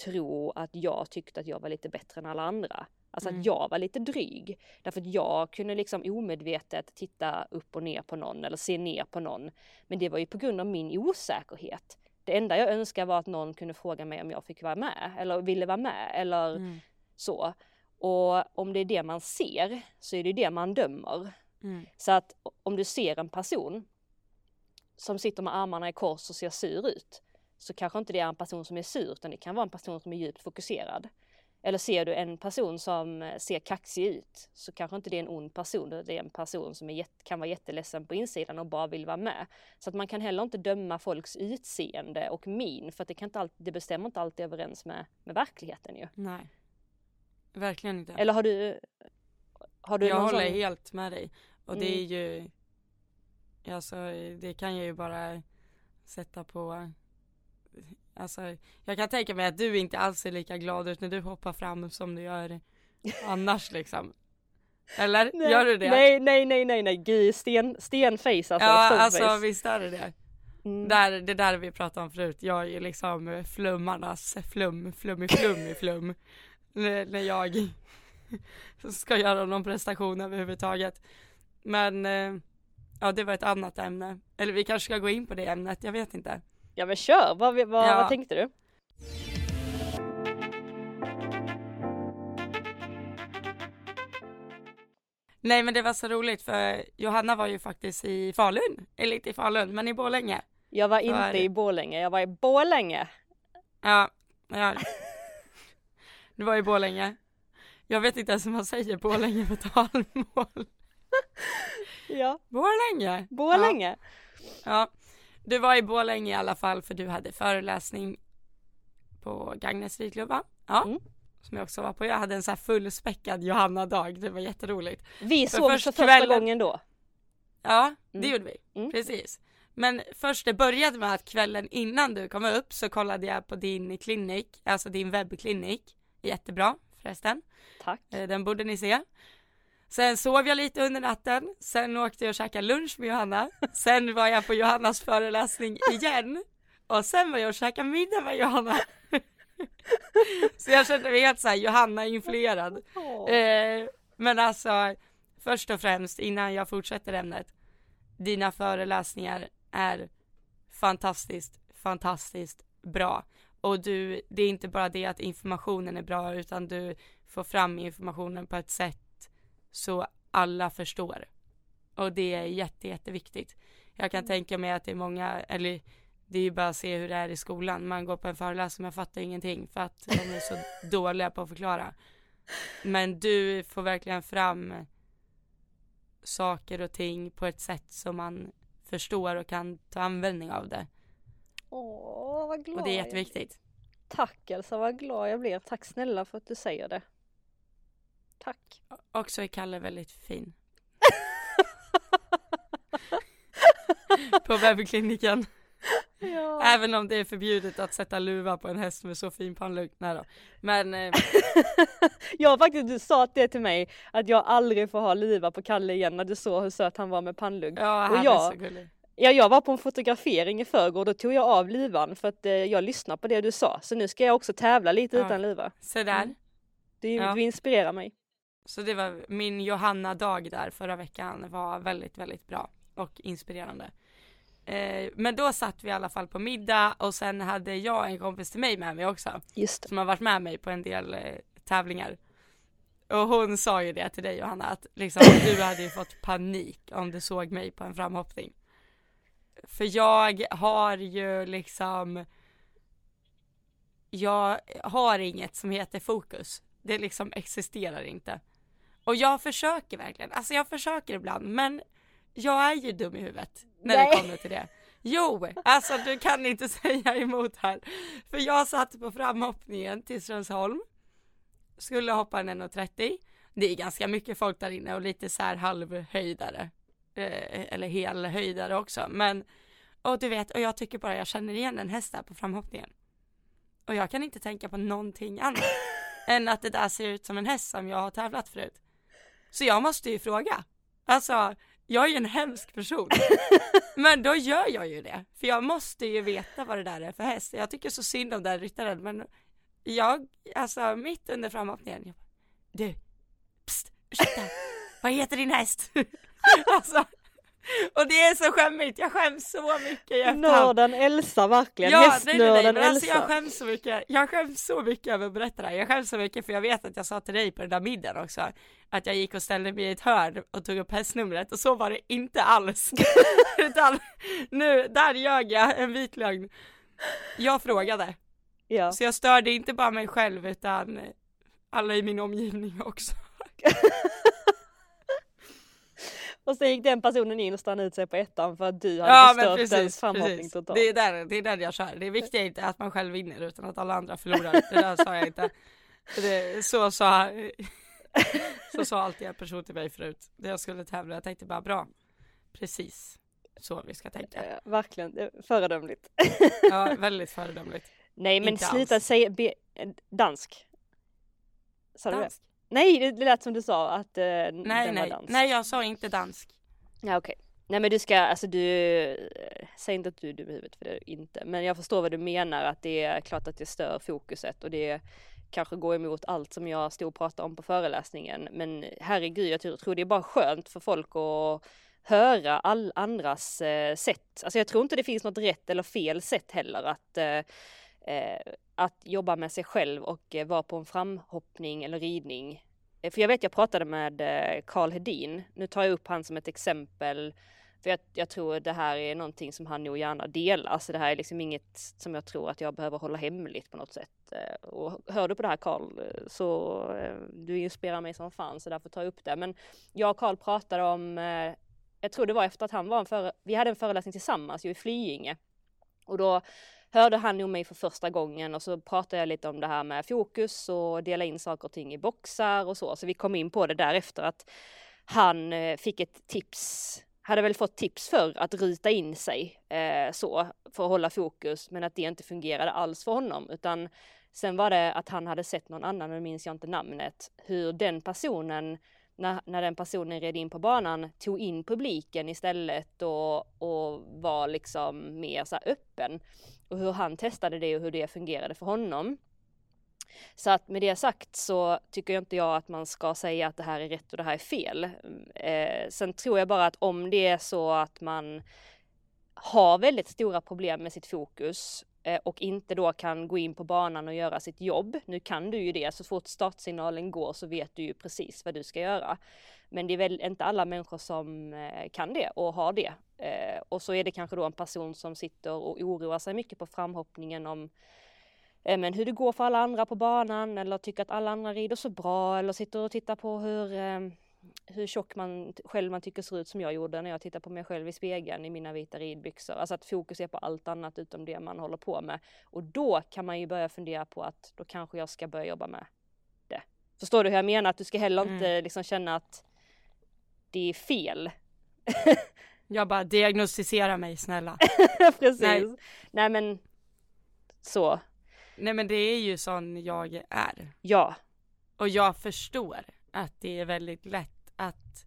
tro att jag tyckte att jag var lite bättre än alla andra. Alltså mm. att jag var lite dryg. Därför att jag kunde liksom omedvetet titta upp och ner på någon eller se ner på någon. Men det var ju på grund av min osäkerhet. Det enda jag önskade var att någon kunde fråga mig om jag fick vara med eller ville vara med eller mm. så. Och om det är det man ser så är det det man dömer. Mm. Så att om du ser en person som sitter med armarna i kors och ser sur ut så kanske inte det är en person som är sur utan det kan vara en person som är djupt fokuserad. Eller ser du en person som eh, ser kaxig ut så kanske inte det är en ond person, det är en person som är kan vara jätteledsen på insidan och bara vill vara med. Så att man kan heller inte döma folks utseende och min för att det, kan inte alltid, det bestämmer inte alltid överens med, med verkligheten ju. Nej. Verkligen inte. Eller har du, har du Jag håller sån... helt med dig. Och mm. det är ju, alltså det kan jag ju bara sätta på Alltså, jag kan tänka mig att du inte alls ser lika glad ut när du hoppar fram som du gör annars liksom. Eller? Nej, gör du det? Nej, nej, nej, nej, nej, gud, sten, stenface alltså. Ja, alltså visst är det det. Mm. Där, det där vi pratade om förut, jag är ju liksom flummarnas flum, flum i flum flum. när jag ska göra någon prestation överhuvudtaget. Men, eh, ja det var ett annat ämne. Eller vi kanske ska gå in på det ämnet, jag vet inte. Ja men kör, vad, vad, ja. vad tänkte du? Nej men det var så roligt för Johanna var ju faktiskt i Falun, eller inte i Falun men i Borlänge. Jag var inte för... i Borlänge, jag var i Borlänge. Ja, ja. Du var i Borlänge. Jag vet inte ens hur man säger Borlänge på talmål. ja. Borlänge. Borlänge. Ja. ja. Du var i Borlänge i alla fall för du hade föreläsning på Gagnets ridklubb va? Ja. Mm. Som jag också var på. Jag hade en så här fullspäckad Johanna-dag. Det var jätteroligt. Vi såg för första kvällen... gången då. Ja, det mm. gjorde vi. Mm. Precis. Men först det började med att kvällen innan du kom upp så kollade jag på din klinik, alltså din webbklinik. Jättebra förresten. Tack. Eh, den borde ni se. Sen sov jag lite under natten, sen åkte jag och käkade lunch med Johanna, sen var jag på Johannas föreläsning igen och sen var jag och käkade middag med Johanna. Så jag kände mig helt såhär Johanna-influerad. Eh, men alltså, först och främst innan jag fortsätter ämnet, dina föreläsningar är fantastiskt, fantastiskt bra. Och du, det är inte bara det att informationen är bra utan du får fram informationen på ett sätt så alla förstår. Och det är jätte, jätteviktigt. Jag kan mm. tänka mig att det är många, eller det är ju bara att se hur det är i skolan. Man går på en föreläsning, man fattar ingenting för att de är så dåliga på att förklara. Men du får verkligen fram saker och ting på ett sätt som man förstår och kan ta användning av det. Åh, vad glad Och det är jätteviktigt. Tack Elsa, vad glad jag blir. Tack snälla för att du säger det. Tack. Också är Kalle väldigt fin. på webbkliniken. Ja. Även om det är förbjudet att sätta luva på en häst med så fin pannlugg. Nej då. Men eh... Ja faktiskt, du sa det till mig att jag aldrig får ha luva på Kalle igen när du såg hur söt han var med pannlugg. Ja han och jag, är så gullig. Ja jag var på en fotografering i förrgår då tog jag av luvan för att eh, jag lyssnade på det du sa. Så nu ska jag också tävla lite ja. utan luva. Så där. Mm. Du, ja. du inspirerar mig. Så det var min Johanna-dag där förra veckan var väldigt, väldigt bra och inspirerande. Eh, men då satt vi i alla fall på middag och sen hade jag en kompis till mig med mig också. Just Som har varit med mig på en del eh, tävlingar. Och hon sa ju det till dig Johanna att liksom du hade ju fått panik om du såg mig på en framhoppning. För jag har ju liksom Jag har inget som heter fokus. Det liksom existerar inte. Och jag försöker verkligen, alltså jag försöker ibland men jag är ju dum i huvudet när Nej. det kommer till det. Jo, alltså du kan inte säga emot här. För jag satt på framhoppningen till Strömsholm. Skulle hoppa en 1,30. Det är ganska mycket folk där inne och lite så här halvhöjdare. Eh, eller helhöjdare också. Men, och du vet, och jag tycker bara jag känner igen en häst där på framhoppningen. Och jag kan inte tänka på någonting annat än att det där ser ut som en häst som jag har tävlat förut. Så jag måste ju fråga. Alltså, jag är ju en hemsk person. Men då gör jag ju det. För jag måste ju veta vad det där är för häst. Jag tycker så synd om den ryttaren men jag, alltså mitt under framhoppningen, jag bara, du, psst, ursäkta, vad heter din häst? alltså, och det är så skämmigt, jag skäms så mycket i efterhand. Nörden Elsa verkligen, ja, hästnörden nej, nej, nej, alltså Elsa. jag skäms så mycket, jag skäms så mycket över att berätta det här. Jag skäms så mycket för jag vet att jag sa till dig på den där middagen också att jag gick och ställde mig i ett hörn och tog upp hästnumret och så var det inte alls. Utan nu, där ljög jag en vit lögn. Jag frågade. Ja. Så jag störde inte bara mig själv utan alla i min omgivning också. Och sen gick den personen in och stannade ut sig på ettan för att du hade ja, förstört precis, dens framhoppning totalt. Det är, där, det är där jag kör. Det är viktigt inte att man själv vinner utan att alla andra förlorar. Det där sa jag inte. Det, så sa så sa alltid en person till mig förut. När jag skulle tävla. Jag tänkte bara bra. Precis så vi ska tänka. Ja, verkligen, föredömligt. ja, väldigt föredömligt. Nej men inte sluta alls. säga be, dansk. Sa dansk? Nej, det lät som du sa att uh, nej, den nej. var dansk. Nej, jag sa inte dansk. Ja, okej. Okay. Nej men du ska, alltså du, säg inte att du är dum i huvudet för det är inte, men jag förstår vad du menar att det är klart att det stör fokuset och det kanske gå emot allt som jag stod och pratade om på föreläsningen. Men herregud, jag tror det är bara skönt för folk att höra all andras eh, sätt. Alltså jag tror inte det finns något rätt eller fel sätt heller att eh, eh att jobba med sig själv och eh, vara på en framhoppning eller ridning. Eh, för jag vet, jag pratade med eh, Karl Hedin. Nu tar jag upp han som ett exempel. För jag, jag, tror det här är någonting som han nog gärna delar. Så det här är liksom inget som jag tror att jag behöver hålla hemligt på något sätt. Eh, och hör du på det här Karl eh, så eh, du inspirerar mig som fan så därför tar jag upp det. Men jag och Karl pratade om, jag tror det var efter att han var en före, vi hade en föreläsning tillsammans ju i Flyinge. Och då hörde han nog mig för första gången och så pratade jag lite om det här med fokus och dela in saker och ting i boxar och så. Så vi kom in på det därefter att han fick ett tips hade väl fått tips för att ruta in sig eh, så för att hålla fokus men att det inte fungerade alls för honom utan sen var det att han hade sett någon annan, nu minns jag inte namnet, hur den personen när, när den personen red in på banan tog in publiken istället och, och var liksom mer så öppen och hur han testade det och hur det fungerade för honom. Så att med det sagt så tycker jag inte jag att man ska säga att det här är rätt och det här är fel. Mm, eh, sen tror jag bara att om det är så att man har väldigt stora problem med sitt fokus eh, och inte då kan gå in på banan och göra sitt jobb. Nu kan du ju det, så fort startsignalen går så vet du ju precis vad du ska göra. Men det är väl inte alla människor som eh, kan det och har det. Eh, och så är det kanske då en person som sitter och oroar sig mycket på framhoppningen om men hur det går för alla andra på banan eller tycker att alla andra rider så bra eller sitter och tittar på hur, hur tjock man själv man tycker ser ut som jag gjorde när jag tittar på mig själv i spegeln i mina vita ridbyxor. Alltså att fokus är på allt annat utom det man håller på med. Och då kan man ju börja fundera på att då kanske jag ska börja jobba med det. Förstår du hur jag menar? Att du ska heller inte mm. liksom känna att det är fel. jag bara diagnostisera mig snälla. Precis. Nej. Nej men så. Nej men det är ju sån jag är. Ja. Och jag förstår att det är väldigt lätt att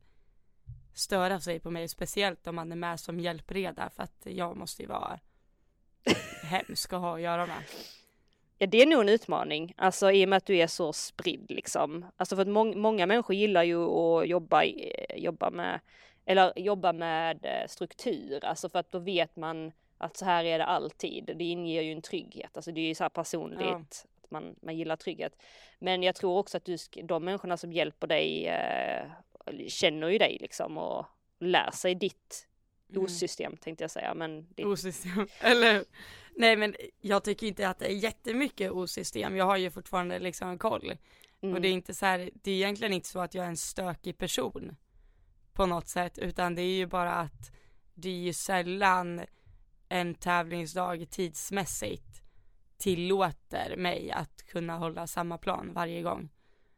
störa sig på mig, speciellt om man är med som hjälpreda för att jag måste ju vara hemsk att ha att göra med. Ja det är nog en utmaning, alltså i och med att du är så spridd liksom. Alltså för att må många människor gillar ju att jobba, jobba med, eller jobba med eh, struktur, alltså för att då vet man att så här är det alltid. Det inger ju en trygghet, alltså det är ju så här personligt, ja. att man, man gillar trygghet. Men jag tror också att du, de människorna som hjälper dig eh, känner ju dig liksom och lär sig ditt mm. osystem tänkte jag säga men det... Osystem, eller Nej men jag tycker inte att det är jättemycket osystem, jag har ju fortfarande liksom koll. Mm. Och det är inte så här, det är egentligen inte så att jag är en stökig person på något sätt utan det är ju bara att det är ju sällan en tävlingsdag tidsmässigt tillåter mig att kunna hålla samma plan varje gång.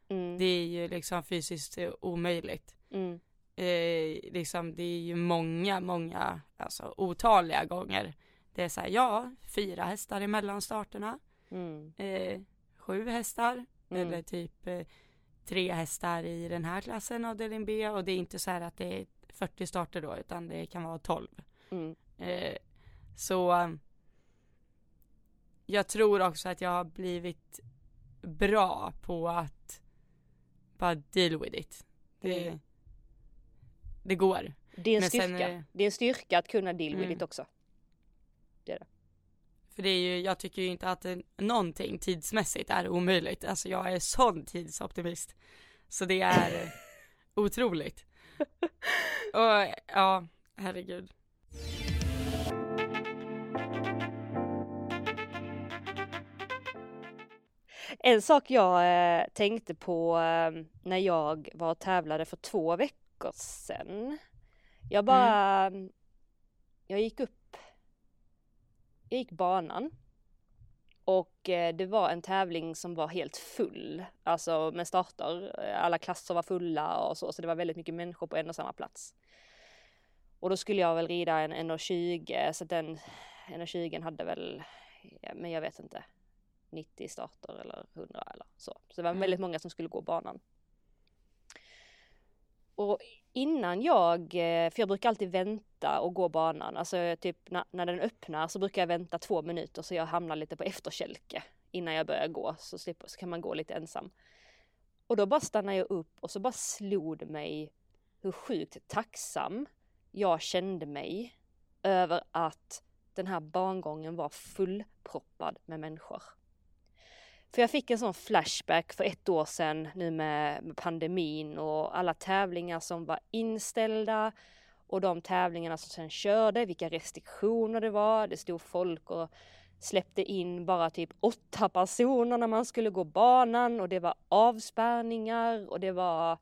Mm. Det är ju liksom fysiskt omöjligt. Mm. Eh, liksom det är ju många, många, alltså otaliga gånger. Det är så här, ja, fyra hästar i mellanstarterna. Mm. Eh, sju hästar. Mm. Eller typ eh, tre hästar i den här klassen avdelning B. Och det är inte så här att det är 40 starter då, utan det kan vara 12. Mm. Eh, så jag tror också att jag har blivit bra på att bara deal with it. Det, mm. det går. Det är en styrka. Är... Det är en styrka att kunna deal with mm. it också. Det är det. För det är ju, jag tycker ju inte att det, någonting tidsmässigt är omöjligt. Alltså jag är sån tidsoptimist. Så det är otroligt. Och ja, herregud. En sak jag eh, tänkte på eh, när jag var och tävlade för två veckor sedan. Jag bara, mm. jag gick upp, jag gick banan och eh, det var en tävling som var helt full, alltså med starter. Alla klasser var fulla och så, så det var väldigt mycket människor på en och samma plats. Och då skulle jag väl rida en 1,20 så den 1,20 hade väl, men jag vet inte, 90 starter eller 100 eller så. Så det var mm. väldigt många som skulle gå banan. Och innan jag, eh, för jag brukar alltid vänta och gå banan, alltså typ när, när den öppnar så brukar jag vänta två minuter så jag hamnar lite på efterkälke innan jag börjar gå så, slipper, så kan man gå lite ensam. Och då bara stannade jag upp och så bara slog det mig hur sjukt tacksam jag kände mig över att den här bangången var fullproppad med människor. För jag fick en sån flashback för ett år sedan nu med, pandemin och alla tävlingar som var inställda och de tävlingarna som sen körde, vilka restriktioner det var. Det stod folk och släppte in bara typ åtta personer när man skulle gå banan och det var avspärrningar och det var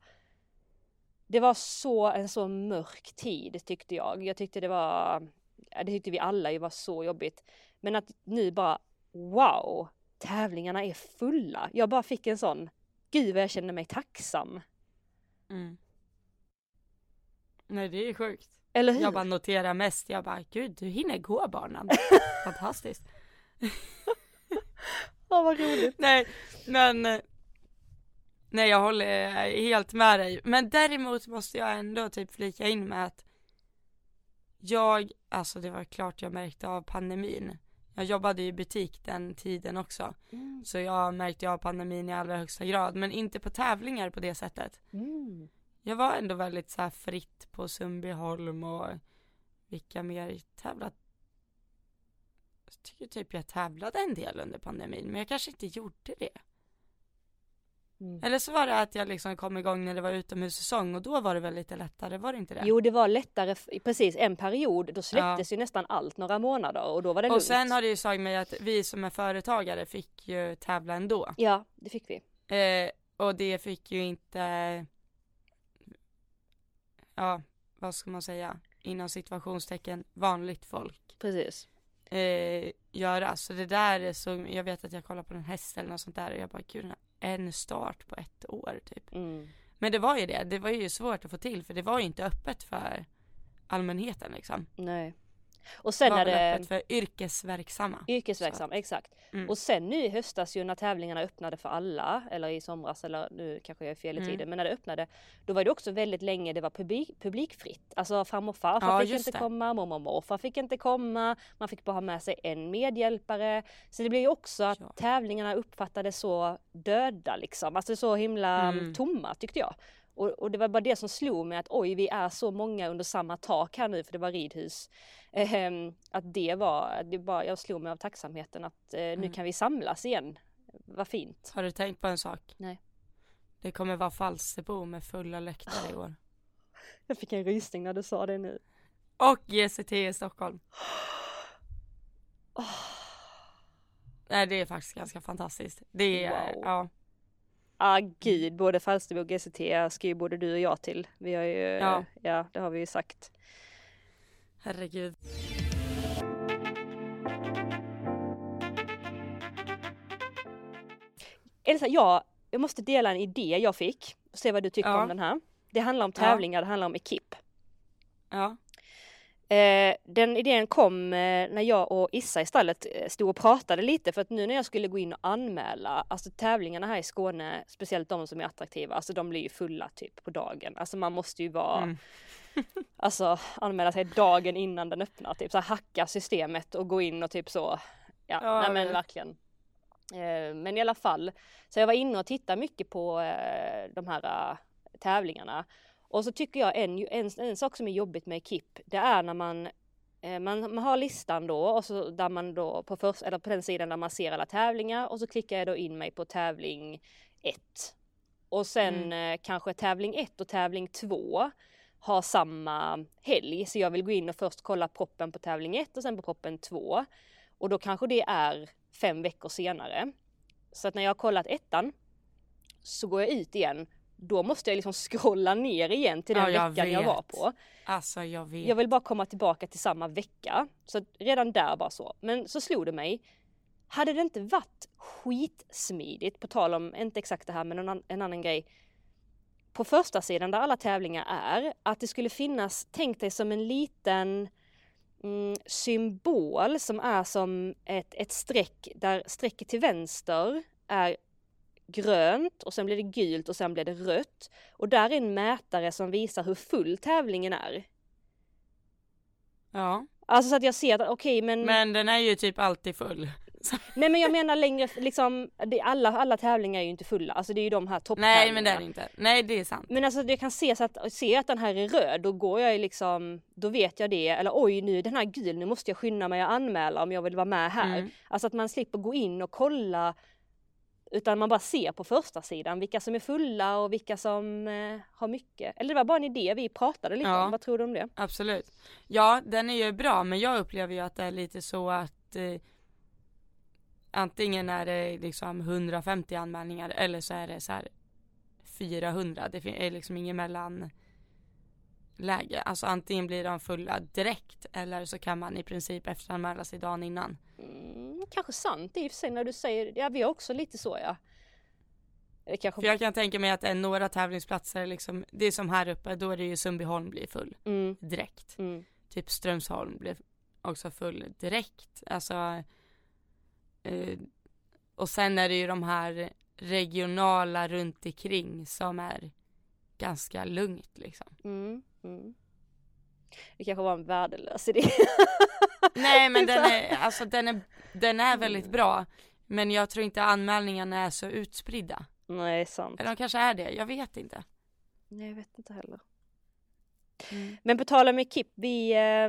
det var så en så mörk tid tyckte jag. Jag tyckte det var, det tyckte vi alla ju var så jobbigt. Men att nu bara wow, tävlingarna är fulla. Jag bara fick en sån, gud vad jag känner mig tacksam. Mm. Nej det är sjukt. Eller hur? Jag bara noterar mest, jag bara gud du hinner gå banan. Fantastiskt. Ja vad roligt. Nej men Nej jag håller helt med dig. Men däremot måste jag ändå typ flika in med att jag, alltså det var klart jag märkte av pandemin. Jag jobbade i butik den tiden också. Mm. Så jag märkte av pandemin i allra högsta grad. Men inte på tävlingar på det sättet. Mm. Jag var ändå väldigt så fritt på Sundbyholm och vilka mer tävlat. Jag tycker typ jag tävlade en del under pandemin. Men jag kanske inte gjorde det. Mm. Eller så var det att jag liksom kom igång när det var utomhussäsong och då var det väl lite lättare, var det inte det? Jo det var lättare, precis en period, då släpptes ja. ju nästan allt några månader och då var det Och lugnt. sen har det ju sagt mig att vi som är företagare fick ju tävla ändå. Ja, det fick vi. Eh, och det fick ju inte, ja vad ska man säga, inom situationstecken vanligt folk. Precis. Eh, göra, så det där är så, jag vet att jag kollar på en häst eller något sånt där och jag bara gud den en start på ett år typ. Mm. Men det var ju det, det var ju svårt att få till för det var ju inte öppet för allmänheten liksom. Nej. Och sen var när det... öppet för yrkesverksamma. Yrkesverksamma, exakt. Mm. Och sen nu i höstas ju när tävlingarna öppnade för alla, eller i somras, eller nu kanske jag är fel i mm. tiden, men när det öppnade, då var det också väldigt länge det var publik, publikfritt. Alltså farmor och farfar ja, fick inte det. komma, mormor och morfar fick inte komma, man fick bara ha med sig en medhjälpare. Så det blev ju också att ja. tävlingarna uppfattades så döda liksom, alltså så himla mm. tomma tyckte jag. Och, och, det var bara det som slog mig att oj, vi är så många under samma tak här nu för det var ridhus. Eh, att det var, det bara, jag slog mig av tacksamheten att eh, mm. nu kan vi samlas igen. Vad fint. Har du tänkt på en sak? Nej. Det kommer vara Falsterbo med fulla läktare i år. Jag fick en rysning när du sa det nu. Och GCT i Stockholm. Nej det är faktiskt ganska fantastiskt. Det är, Wow. ja. Ah gud, både Falsterbo och GCT ska ju både du och jag till. Vi har ju, Ja. ja det har vi ju sagt. Herregud. Elsa, jag, jag måste dela en idé jag fick och se vad du tycker Ja. om den här. Det handlar om Ja. tävlingar, det handlar om ekip. Ja. Eh, den idén kom eh, när jag och Issa i stallet eh, stod och pratade lite för att nu när jag skulle gå in och anmäla, alltså tävlingarna här i Skåne, speciellt de som är attraktiva, alltså de blir ju fulla typ på dagen. Alltså man måste ju vara, Mm. alltså anmäla sig dagen innan den öppnar, typ så här hacka systemet och gå in och typ så, ja, Ja, nej men verkligen. Eh, men i alla fall, så jag var inne och tittade mycket på de här tävlingarna. Och så tycker jag en, en, en sak som är jobbigt med KIP, det är när man eh, man, man har listan då och så där man då på, först, eller på den sidan där man ser alla tävlingar och så klickar jag då in mig på tävling 1. Och sen eh, kanske tävling 1 och tävling 2 har samma helg så jag vill gå in och först kolla proppen på tävling 1 och sen på proppen 2. Och då kanske det är fem veckor senare. Så att när jag har kollat ettan så går jag ut igen. Då måste jag liksom scrolla ner igen till den Ja, jag veckan jag var vet. på. Alltså jag vet. Jag vill bara komma tillbaka till samma vecka. Så redan där bara så. Men så slog det mig. Hade det inte varit skitsmidigt, på tal om, inte exakt det här men en, en annan grej. På första sidan där alla tävlingar är, att det skulle finnas, tänk dig som en liten mm, symbol som är som ett, ett streck där strecket till vänster är grönt och sen blir det gult och sen blir det rött. Och där är en mätare som visar hur full tävlingen är. Ja. Alltså så att jag ser att okej men, Men den är ju typ alltid full. nej men jag menar längre liksom, det, alla, alla tävlingar är ju inte fulla, alltså det är ju de här topptävlingarna. Nej men det är det inte. Nej det är sant. Men alltså jag kan se så att, se att den här är röd, då går jag ju liksom, då vet jag det, eller oj nu är den här gul, nu måste jag skynda mig att anmäla om jag vill vara med här. Mm. Alltså att man slipper gå in och kolla utan man bara ser på första sidan vilka som är fulla och vilka som eh, har mycket. Eller det var bara en idé vi pratade lite Ja. om, vad tror du om det? Absolut. Ja den är ju bra men jag upplever ju att det är lite så att eh, antingen är det liksom 150 anmälningar eller så är det så här 400. Det är liksom ingen mellanläge. Alltså antingen blir de fulla direkt eller så kan man i princip efteranmäla sig dagen innan. Mm, kanske sant i och för sig när du säger, ja vi har också lite så ja. Det kanske, För jag kan tänka mig att det är några tävlingsplatser liksom, det är som här uppe, då är det ju Sundbyholm blir full mm, direkt. mm. Typ Strömsholm blev också full direkt. Alltså eh, och sen är det ju de här regionala runt omkring som är ganska lugnt liksom. Mm, mm. Det kanske var en värdelös idé. Nej men den Så- är, alltså den är, den är väldigt bra. Men jag tror inte anmälningarna är så utspridda. Nej, sant. Eller de kanske är det, jag vet inte. Nej, jag vet inte heller. Mm. Men på tal om Ekip, vi... Eh,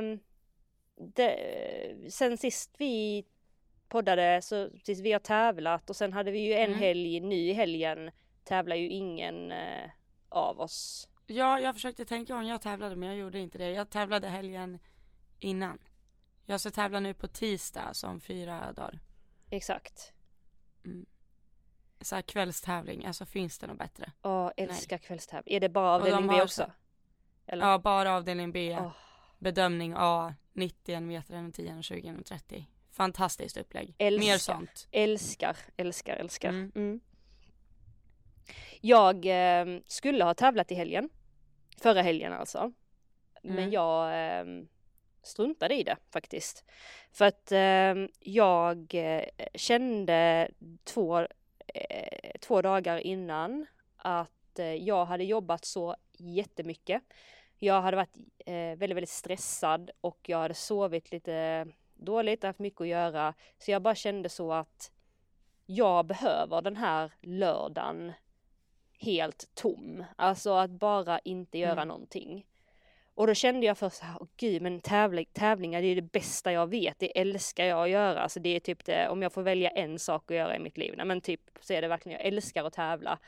det, sen sist vi poddade så precis, vi har tävlat och sen hade vi ju en Mm. helg, nu i helgen tävlar ju ingen eh, av oss. Ja, jag försökte tänka om jag tävlade men jag gjorde inte det. Jag tävlade helgen innan. Jag ska tävla nu på tisdag som fyra dagar. Exakt. Så här kvällstävling, alltså finns det något bättre? Åh, älskar kvällstävling. Är det bara Och de avdelning B också? så- Eller? Ja, bara avdelning B. Åh. Bedömning A, 91 meter genom 10 och 20 genom 30. Fantastiskt upplägg. Älskar. Mer sånt. Älskar, älskar, älskar. Mm. Mm. Jag eh, skulle ha tävlat i helgen. Förra helgen alltså. Men Mm. jag eh, struntade i det faktiskt. För att eh, jag kände två, eh, två dagar innan att eh, jag hade jobbat så jättemycket. Jag hade varit eh, väldigt, väldigt stressad och jag hade sovit lite dåligt, haft mycket att göra. Så jag bara kände så att jag behöver den här lördagen helt tom. Alltså att bara inte göra Mm. någonting. Och då kände jag först så här, åh gud men tävling, tävlingar det är det bästa jag vet, det älskar jag att göra. Alltså det är typ det, om jag får välja en sak att göra i mitt liv, nej men typ så är det verkligen, jag älskar att tävla.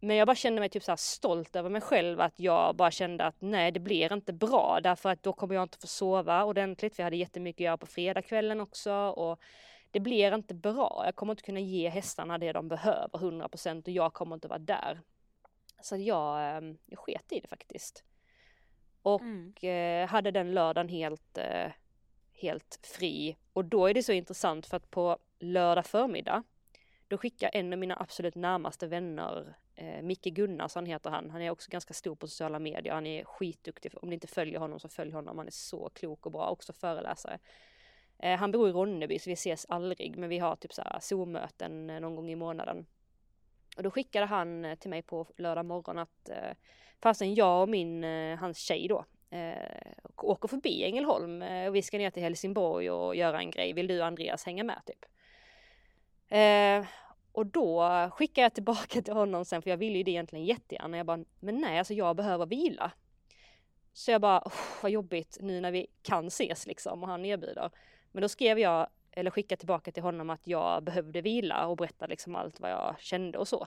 men jag bara kände mig typ så stolt över mig själv att jag bara kände att nej, det blir inte bra därför att då kommer jag inte få sova ordentligt. Vi hade jättemycket att göra på fredagskvällen också och det blir inte bra. Jag kommer inte kunna ge hästarna det de behöver 100% och jag kommer inte vara där. Så jag, ehm, jag sket i det faktiskt. Och mm. Eh, hade den lördagen helt, eh, helt fri. Och då är det så intressant för att på lördag förmiddag då skickar en av mina absolut närmaste vänner, eh, Micke Gunnarsson heter han, han är också ganska stor på sociala medier, han är skitduktig, om ni inte följer honom så följ honom, han är så klok och bra, också föreläsare. Eh, han bor i Ronneby så vi ses aldrig, men vi har typ såhär Zoom-möten eh, någon gång i månaden. Och då skickade han eh, till mig på lördag morgon att eh, fastän jag och min, eh, hans tjej då, eh, åker förbi Ängelholm eh, och vi ska ner till Helsingborg och göra en grej. Vill du Andreas hänga med typ? Eh, och då skickar jag tillbaka till honom sen för jag ville ju det egentligen jättegärna. Jag bara, men nej alltså jag behöver vila. Så jag bara, vad jobbigt nu när vi kan ses liksom och han erbjuder. Men då skrev jag, eller skickade tillbaka till honom att jag behövde vila och berätta liksom allt vad jag kände och så.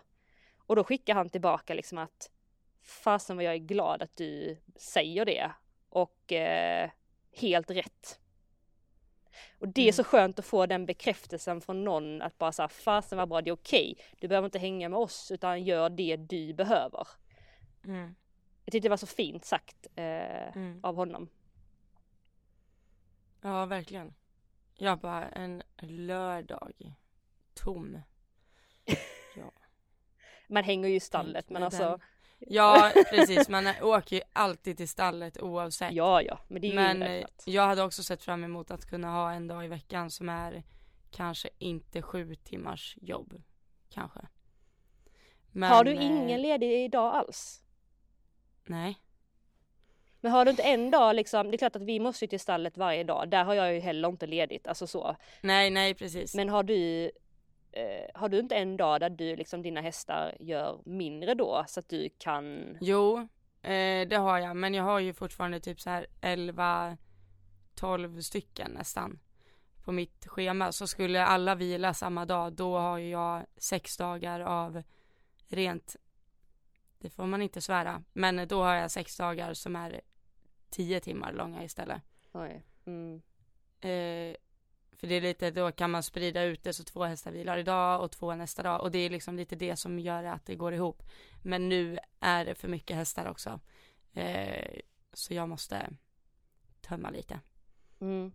Och då skickar han tillbaka liksom att fasen vad jag är glad att du säger det och eh, helt rätt. Och det är mm. så skönt att få den bekräftelsen från någon att bara säga fasen vad bra, det är okej. Okay. Du behöver inte hänga med oss utan gör det du behöver. Mm. Jag tyckte det var så fint sagt eh, mm. av honom. Ja, verkligen. Jag bara en lördag. Tom. Ja. Man hänger ju i stallet men alltså. Den. Ja precis, man åker ju alltid till stallet oavsett. Ja ja, men det är ju Men eh, jag hade också sett fram emot att kunna ha en dag i veckan som är kanske inte sju timmars jobb. Kanske. Men, har du ingen eh, ledig dag alls? Nej. Men har du inte en dag liksom, det är klart att vi måste ju till stallet varje dag, där har jag ju heller inte ledigt, alltså så. Nej, nej precis. Men har du eh, har du inte en dag där du liksom dina hästar gör mindre då så att du kan? Jo, eh, det har jag, men jag har ju fortfarande typ så här 11 12 stycken nästan på mitt schema. Så skulle alla vila samma dag, då har jag sex dagar av rent, det får man inte svära, men då har jag sex dagar som är tio timmar långa istället. Oj. Mm. Eh, för det är lite, då kan man sprida ut det så två hästar vilar idag och två nästa dag och det är liksom lite det som gör att det går ihop. Men nu är det för mycket hästar också. Eh, så jag måste tömma lite. Mm.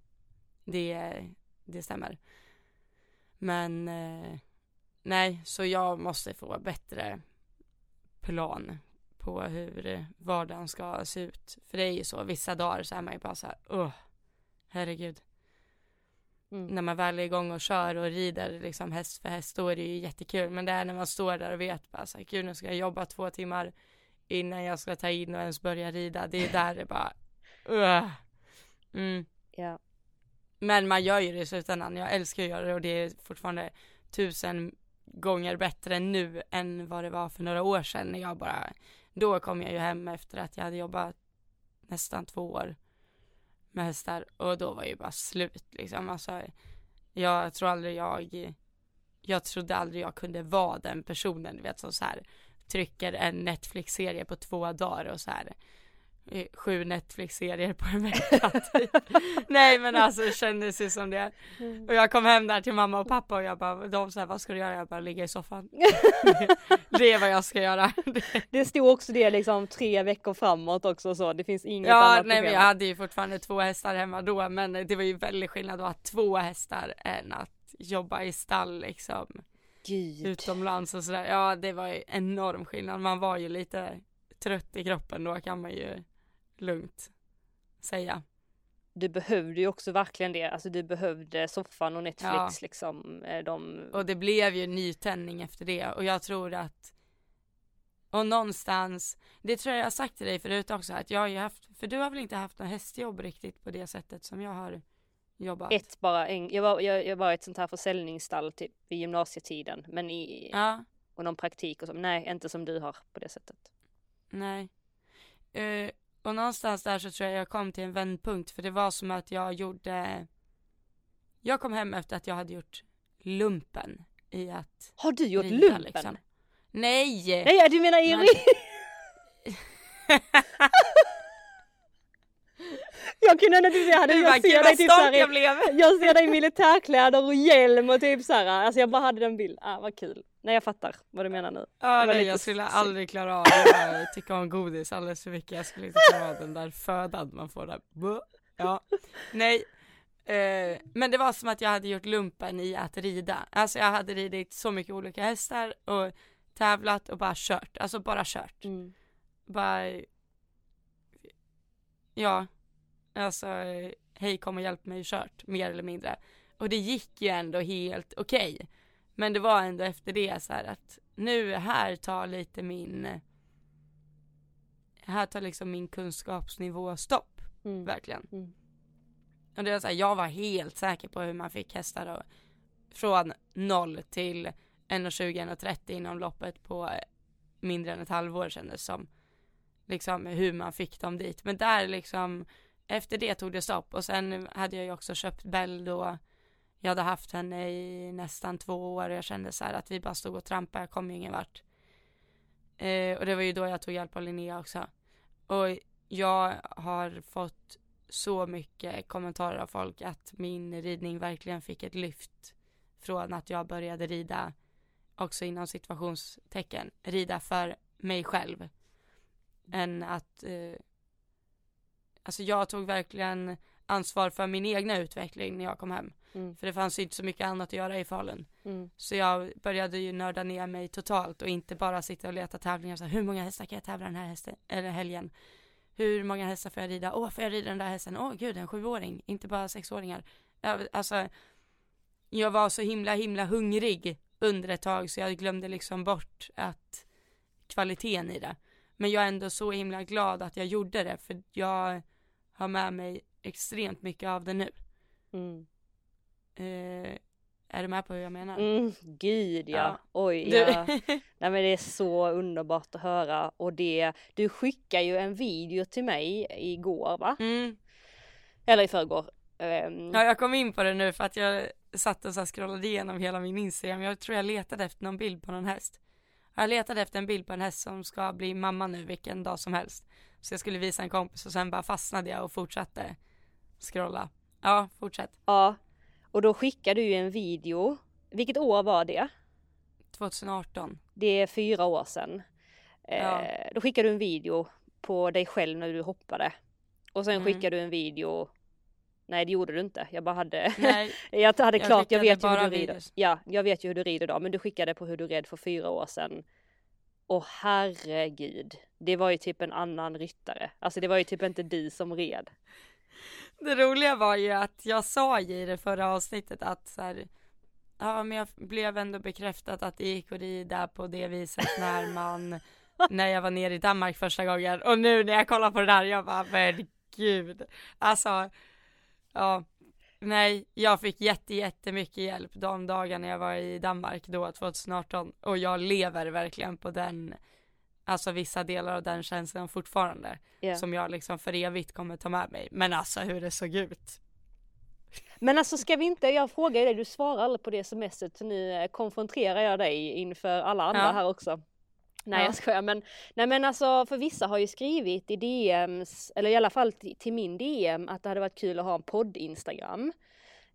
Det, det stämmer. Men eh, nej, så jag måste få bättre plan på hur vardagen ska se ut. För det är ju så, vissa dagar så är man ju bara så här, åh, herregud. Mm. När man väl är igång och kör och rider liksom häst för häst, då är det ju jättekul. Men det är när man står där och vet bara så här, gud nu ska jag jobba två timmar innan jag ska ta in och ens börja rida. Det är där det bara, uh. mm. Ja. Men man gör ju det i slutändan. Jag älskar att göra det och det är fortfarande tusen gånger bättre nu än vad det var för några år sedan när jag bara, då kom jag ju hem efter att jag hade jobbat nästan två år med hästar och då var ju bara slut liksom. Alltså, jag tror aldrig jag, jag trodde aldrig jag kunde vara den personen, du vet som så här trycker en Netflix-serie på två dagar och så här sju Netflix-serier på en vecka typ. Nej men alltså det kändes ju som det. Mm. Och jag kom hem där till mamma och pappa och jag bara, de sa vad ska du göra? Jag bara ligga i soffan. det är vad jag ska göra. det stod också det liksom tre veckor framåt också så, det finns inget ja, annat Ja nej men jag hade ju fortfarande två hästar hemma då men det var ju väldigt skillnad att ha två hästar än att jobba i stall liksom. Gud. Utomlands och sådär. Ja det var ju enorm skillnad. Man var ju lite trött i kroppen då kan man ju lugnt säga. Du behövde ju också verkligen det, alltså du behövde soffan och Netflix ja. liksom. Eh, de... Och det blev ju nytändning efter det och jag tror att och någonstans, det tror jag jag har sagt till dig förut också att jag har ju haft, för du har väl inte haft något hästjobb riktigt på det sättet som jag har jobbat? Ett bara, en, jag var, jag, jag var ett sånt här försäljningsstall typ vid gymnasietiden men i, ja. och någon praktik och så, nej inte som du har på det sättet. Nej. Uh, och någonstans där så tror jag jag kom till en vändpunkt för det var som att jag gjorde Jag kom hem efter att jag hade gjort lumpen i att Har du gjort rida, lumpen? Liksom. Nej! Nej du menar i Men- Jag kunde ändå typ, jag hade, Du bara, jag ser dig typ såhär, jag blev! jag ser dig i militärkläder och hjälm och typ såhär, alltså jag bara hade den bilden, ah vad kul. Nej jag fattar vad du menar nu. Ja, nej, jag skulle s- aldrig klara av. Jag tycker om godis alldeles för mycket. Jag skulle inte klara av den där födan man får där. Ja, nej. Eh, men det var som att jag hade gjort lumpen i att rida. Alltså jag hade ridit så mycket olika hästar och tävlat och bara kört. Alltså bara kört. Mm. Bara, ja, alltså hej kom och hjälp mig kört, mer eller mindre. Och det gick ju ändå helt okej. Men det var ändå efter det så här att nu här tar lite min, här tar liksom min kunskapsnivå stopp, Mm. verkligen. Mm. Och det var så här, jag var helt säker på hur man fick hästar och från 0 till 1,20 1,30 inom loppet på mindre än ett halvår kändes som. Liksom hur man fick dem dit. Men där liksom, efter det tog det stopp och sen hade jag ju också köpt Bell då. Jag hade haft henne i nästan två år och jag kände så här att vi bara stod och trampade, jag kom ju ingen vart. Eh, och det var ju då jag tog hjälp av Linnea också. Och jag har fått så mycket kommentarer av folk att min ridning verkligen fick ett lyft från att jag började rida också inom situationstecken rida för mig själv än att eh, alltså jag tog verkligen ansvar för min egna utveckling när jag kom hem Mm. för det fanns ju inte så mycket annat att göra i Falun Mm. så jag började ju nörda ner mig totalt och inte bara sitta och leta tävlingar så här, hur många hästar kan jag tävla den här hästen, eller helgen hur många hästar får jag rida? Åh, får jag rida den där hästen? Åh gud, en sjuåring, inte bara sexåringar. Alltså, jag var så himla, himla hungrig under ett tag så jag glömde liksom bort att kvaliteten i det. Men jag är ändå så himla glad att jag gjorde det för jag har med mig extremt mycket av det nu. Mm. Eh, är du med på hur jag menar? Mm. Gud ja. Ja. Oj Du, ja. Nej men det är så underbart att höra och det, du skickar ju en video till mig igår va? mm. Eller i förrgår. Ehm, Ja, jag kom in på det nu för att jag satt och så scrollade igenom hela min Instagram. Jag tror jag letade efter någon bild på någon häst. Jag letade efter en bild på en häst som ska bli mamma nu vilken dag som helst. Så jag skulle visa en kompis och sen bara fastnade jag och fortsatte scrolla. Ja, fortsätt. Ja. Och då skickar du en video. Vilket år var det? 2018. Det är fyra år sedan. Ja. Eh, då skickar du en video på dig själv när du hoppade. Och sen Mm. skickar du en video Nej det gjorde du inte. Jag bara hade Jag hade Jag klart, jag vet ju hur du rider. videos. Ja, jag vet ju hur du rider idag, men du skickade på hur du red för fyra år sedan. Och herregud, det var ju typ en annan ryttare. Alltså det var ju typ inte du som red. det roliga var ju att jag sa i det förra avsnittet att så här, ja men jag blev ändå bekräftat att det gick att rida på det viset när man, när jag var nere i Danmark första gången och nu när jag kollar på det där, jag bara men gud, alltså, ja, nej, jag fick jätte, jättemycket hjälp de dagarna jag var i Danmark då 2018 och jag lever verkligen på den, alltså vissa delar av den känslan fortfarande Ja. som jag liksom för evigt kommer ta med mig. Men alltså hur det såg ut. Men alltså ska vi inte, jag frågar dig, du svarar aldrig på det smset så nu eh, konfronterar jag dig inför alla andra Ja. här också. Nej Ja. jag skojar men, nej men alltså för vissa har ju skrivit i DMs, eller i alla fall till, min DM att det hade varit kul att ha en podd-instagram.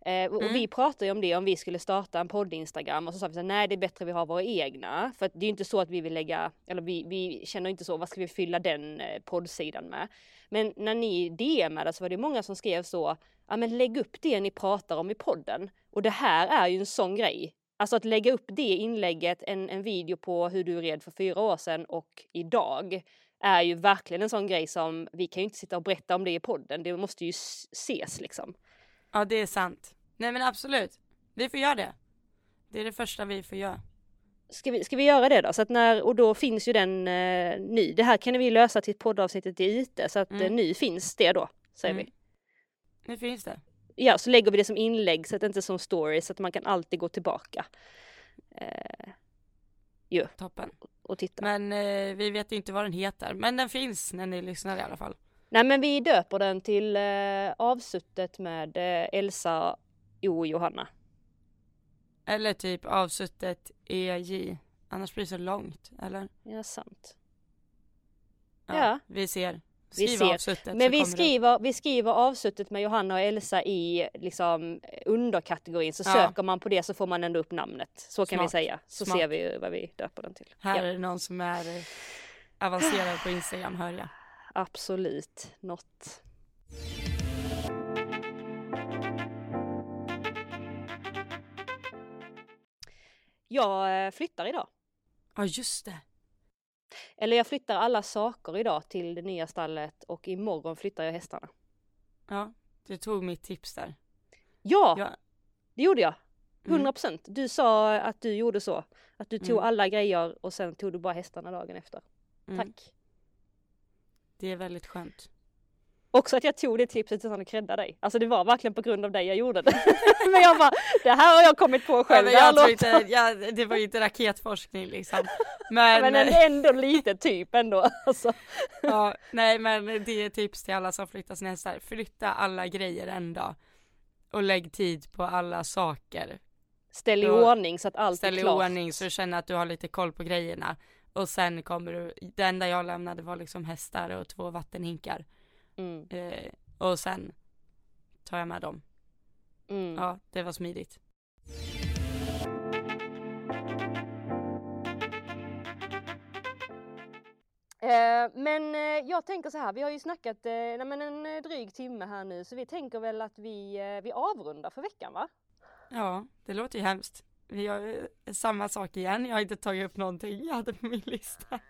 Eh, och Mm. vi pratade ju om det om vi skulle starta en podd-instagram och så sa vi så nej det är bättre vi har våra egna. För det är ju inte så att vi vill lägga, eller vi, vi känner inte så, vad ska vi fylla den eh, poddsidan med? Men när ni DMade så var det många som skrev så, ja men lägg upp det ni pratar om i podden. Och det här är ju en sån grej. Alltså att lägga upp det inlägget, en, en video på hur du red för fyra år sedan och idag är ju verkligen en sån grej som vi kan ju inte sitta och berätta om det i podden. Det måste ju ses liksom. Ja det är sant. Nej men absolut. Vi får göra det. Det är det första vi får göra. Ska vi, ska vi göra det då? Så att när, och då finns ju den eh, ny. Det här kan vi lösa till poddavsnittet i IT så att Mm. eh, nu finns det då, säger Mm. vi. Nu finns det. Ja, så lägger vi det som inlägg så att det inte är som story så att man kan alltid gå tillbaka. Eh, ju, Toppen. och titta. Men eh, vi vet ju inte vad den heter. Men den finns när ni lyssnar i alla fall. Nej men vi döper den till eh, avsuttet med eh, Elsa O Johanna. Eller typ avsuttet EJ Annars blir det så långt, eller? Ja, sant. Ja. Vi ser. Vi Skriv ser. avsuttet så Men vi kommer det skriver, vi skriver avsuttet med Johanna och Elsa i liksom underkategorin så Ja. söker man på det så får man ändå upp namnet. Så kan vi säga. Så Smart. ser vi vad vi döper den till. Här Ja, är det någon som är eh, avancerad på Instagram hör jag. absolut. Något. Jag eh, flyttar idag. Ja just det. Eller jag flyttar alla saker idag till det nya stallet och imorgon flyttar jag hästarna. Ja, du tog mitt tips där. Ja, Ja. det gjorde jag. Mm. 100 procent. Du sa att du gjorde så. Att du tog Mm. alla grejer och sen tog du bara hästarna dagen efter. Mm. Tack. Det är väldigt skönt. Också att jag tog det tipset utan att credda dig. Alltså det var verkligen på grund av dig jag gjorde det. men jag bara, det här har jag kommit på Ja, själv. här jag låter- inte, ja, det var ju inte raketforskning liksom. Men, men ändå lite typ ändå. Alltså. ja, nej men det är tips till alla som flyttar sina hästar. Flytta alla grejer en dag. Och lägg tid på alla saker. Ställ i Ja. ordning så att allt Ställ är i klart. ordning så du känner att du har lite koll på grejerna. Och sen kommer du, det enda jag lämnade var liksom hästar och två vattenhinkar. Mm. Eh, och sen tar jag med dem. Mm. Ja, det var smidigt. Eh, men eh, jag tänker så här, vi har ju snackat eh, en dryg timme här nu så vi tänker väl att vi, vi avrundar för veckan va? Ja, det låter ju hemskt. Vi eh, samma sak igen. Jag har inte tagit upp någonting jag hade på min lista.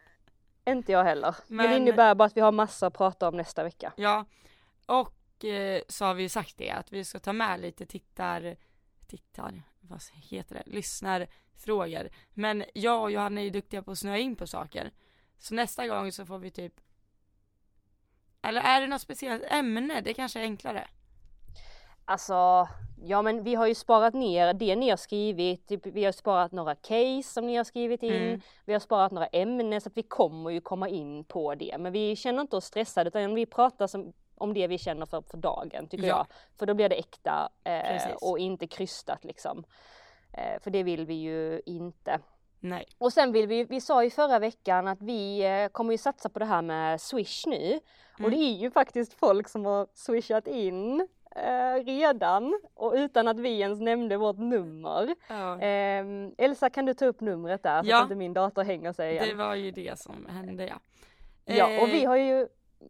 Inte jag heller. Men, Men- det innebär bara att vi har massa att prata om nästa vecka. Ja, och eh, så har vi ju sagt det att vi ska ta med lite tittar, tittar, vad heter det, lyssnarfrågor. Men jag och Johanna är ju duktiga på att snöa in på saker. Så nästa gång så får vi typ eller är det något speciellt ämne? Det kanske är enklare. Alltså, ja men vi har ju sparat ner det ni har skrivit, typ, vi har sparat några case som ni har skrivit in, Mm. vi har sparat några ämnen så att vi kommer ju komma in på det. Men vi känner inte oss stressade utan vi pratar som, om det vi känner för, för dagen tycker Ja. jag. För då blir det äkta eh, och inte krystat liksom. Eh, för det vill vi ju inte. Nej. Och sen vill vi, vi sa ju förra veckan att vi eh, kommer ju satsa på det här med Swish nu. Och Mm. det är ju faktiskt folk som har swishat in eh, redan och utan att vi ens nämnde vårt nummer. Ja, Ehm, Elsa kan du ta upp numret där så Ja. att inte min dator hänger sig igen. det var ju det som hände ja. Ja och vi Eh, har ju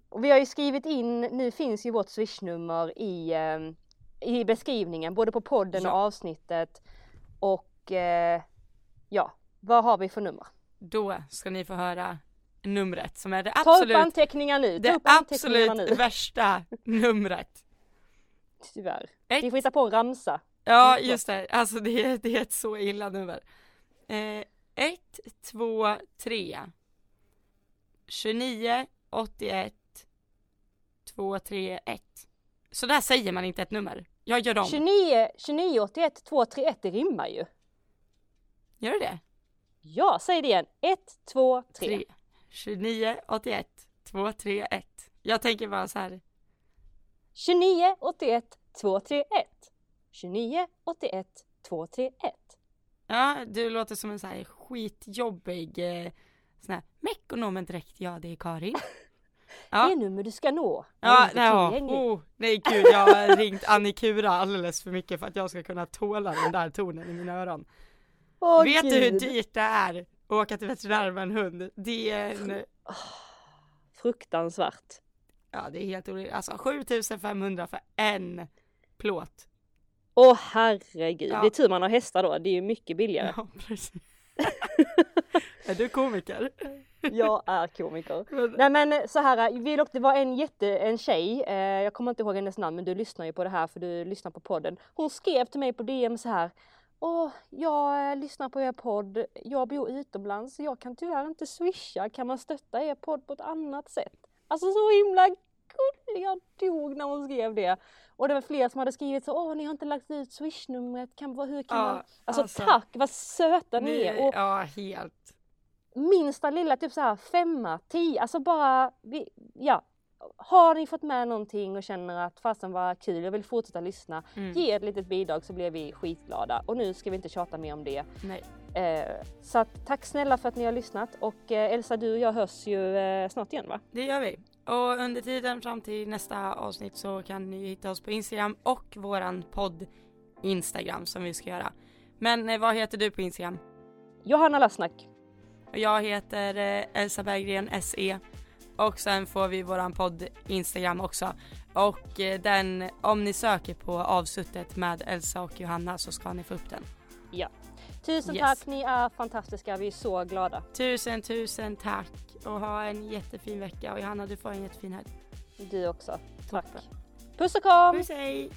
och vi har ju skrivit in, nu finns ju vårt swishnummer i, ehm, i beskrivningen både på podden Ja. och avsnittet. Och eh, ja, vad har vi för nummer? Då ska ni få höra numret som är det Ta upp absolut, anteckningar nu, det upp anteckningarna absolut nu. värsta numret. Tyvärr. Ett. Vi får hitta på en ramsa. Ja just det, alltså det är, det är ett så illa nummer. Eh, 1, 2, 3 29, 81 2, 3, 1 Så där säger man inte ett nummer. Jag gör om. 29, 29 81 231, det rimmar ju. Gör det det? Ja, säg det igen. 1, 2, 3. 3 29, 81 2, 3, 1 Jag tänker bara så här. 29 81 231. 29 81 231. Ja, du låter som en så här skitjobbig eh, sån här Mekonomen direkt, ja det är Karin. Ja. Det är nummer du ska nå. Ja, nej, ja. Oh, nej gud, jag har ringt Annikura alldeles för mycket för att jag ska kunna tåla den där tonen i mina öron. Åh, Vet du hur Gud. dyrt det är att åka till veterinären med en hund? Det är en, Fruktansvärt. Ja det är helt orimligt, alltså 7500 för en plåt. Åh herregud. Ja. Det är tur man har hästar då, det är ju mycket billigare. Ja, precis. är du komiker? Jag är komiker. Men- Nej men så här, vi dock, det var en jätte, en tjej, eh, jag kommer inte ihåg hennes namn men du lyssnar ju på det här för du lyssnar på podden. Hon skrev till mig på DM så här. Åh, jag eh, lyssnar på er podd, jag bor utomlands jag kan tyvärr inte swisha, kan man stötta er podd på ett annat sätt? Alltså så himla gullig, jag dog när hon skrev det. Och det var fler som hade skrivit så, åh ni har inte lagt ut swishnumret, kan, vad- hur kan Ja, man? Alltså, alltså, tack, vad söta ni Ni, är! Och ja, helt. minsta lilla typ så här femma, tio, alltså bara, vi, ja. har ni fått med någonting och känner att fasen var kul, jag vill fortsätta lyssna, Mm. ge ett litet bidrag så blir vi skitglada. Och nu ska vi inte tjata mer om det. Nej. Eh, så att, tack snälla för att ni har lyssnat och eh, Elsa du och jag hörs ju eh, snart igen va? Det gör vi. Och under tiden fram till nästa avsnitt så kan ni hitta oss på Instagram och våran podd Instagram som vi ska göra. Men vad heter du på Instagram? Johanna Lassnack. Och Jag heter Elsa Berggren SE och sen får vi våran podd Instagram också. Och den, om ni söker på avsuttet med Elsa och Johanna så ska ni få upp den. Tusen Yes. tack, ni är fantastiska, vi är så glada. Tusen tusen tack och ha en jättefin vecka och Johanna du får en jättefin helg. Du också. Tack. Toppen. Puss och kram! Puss hej!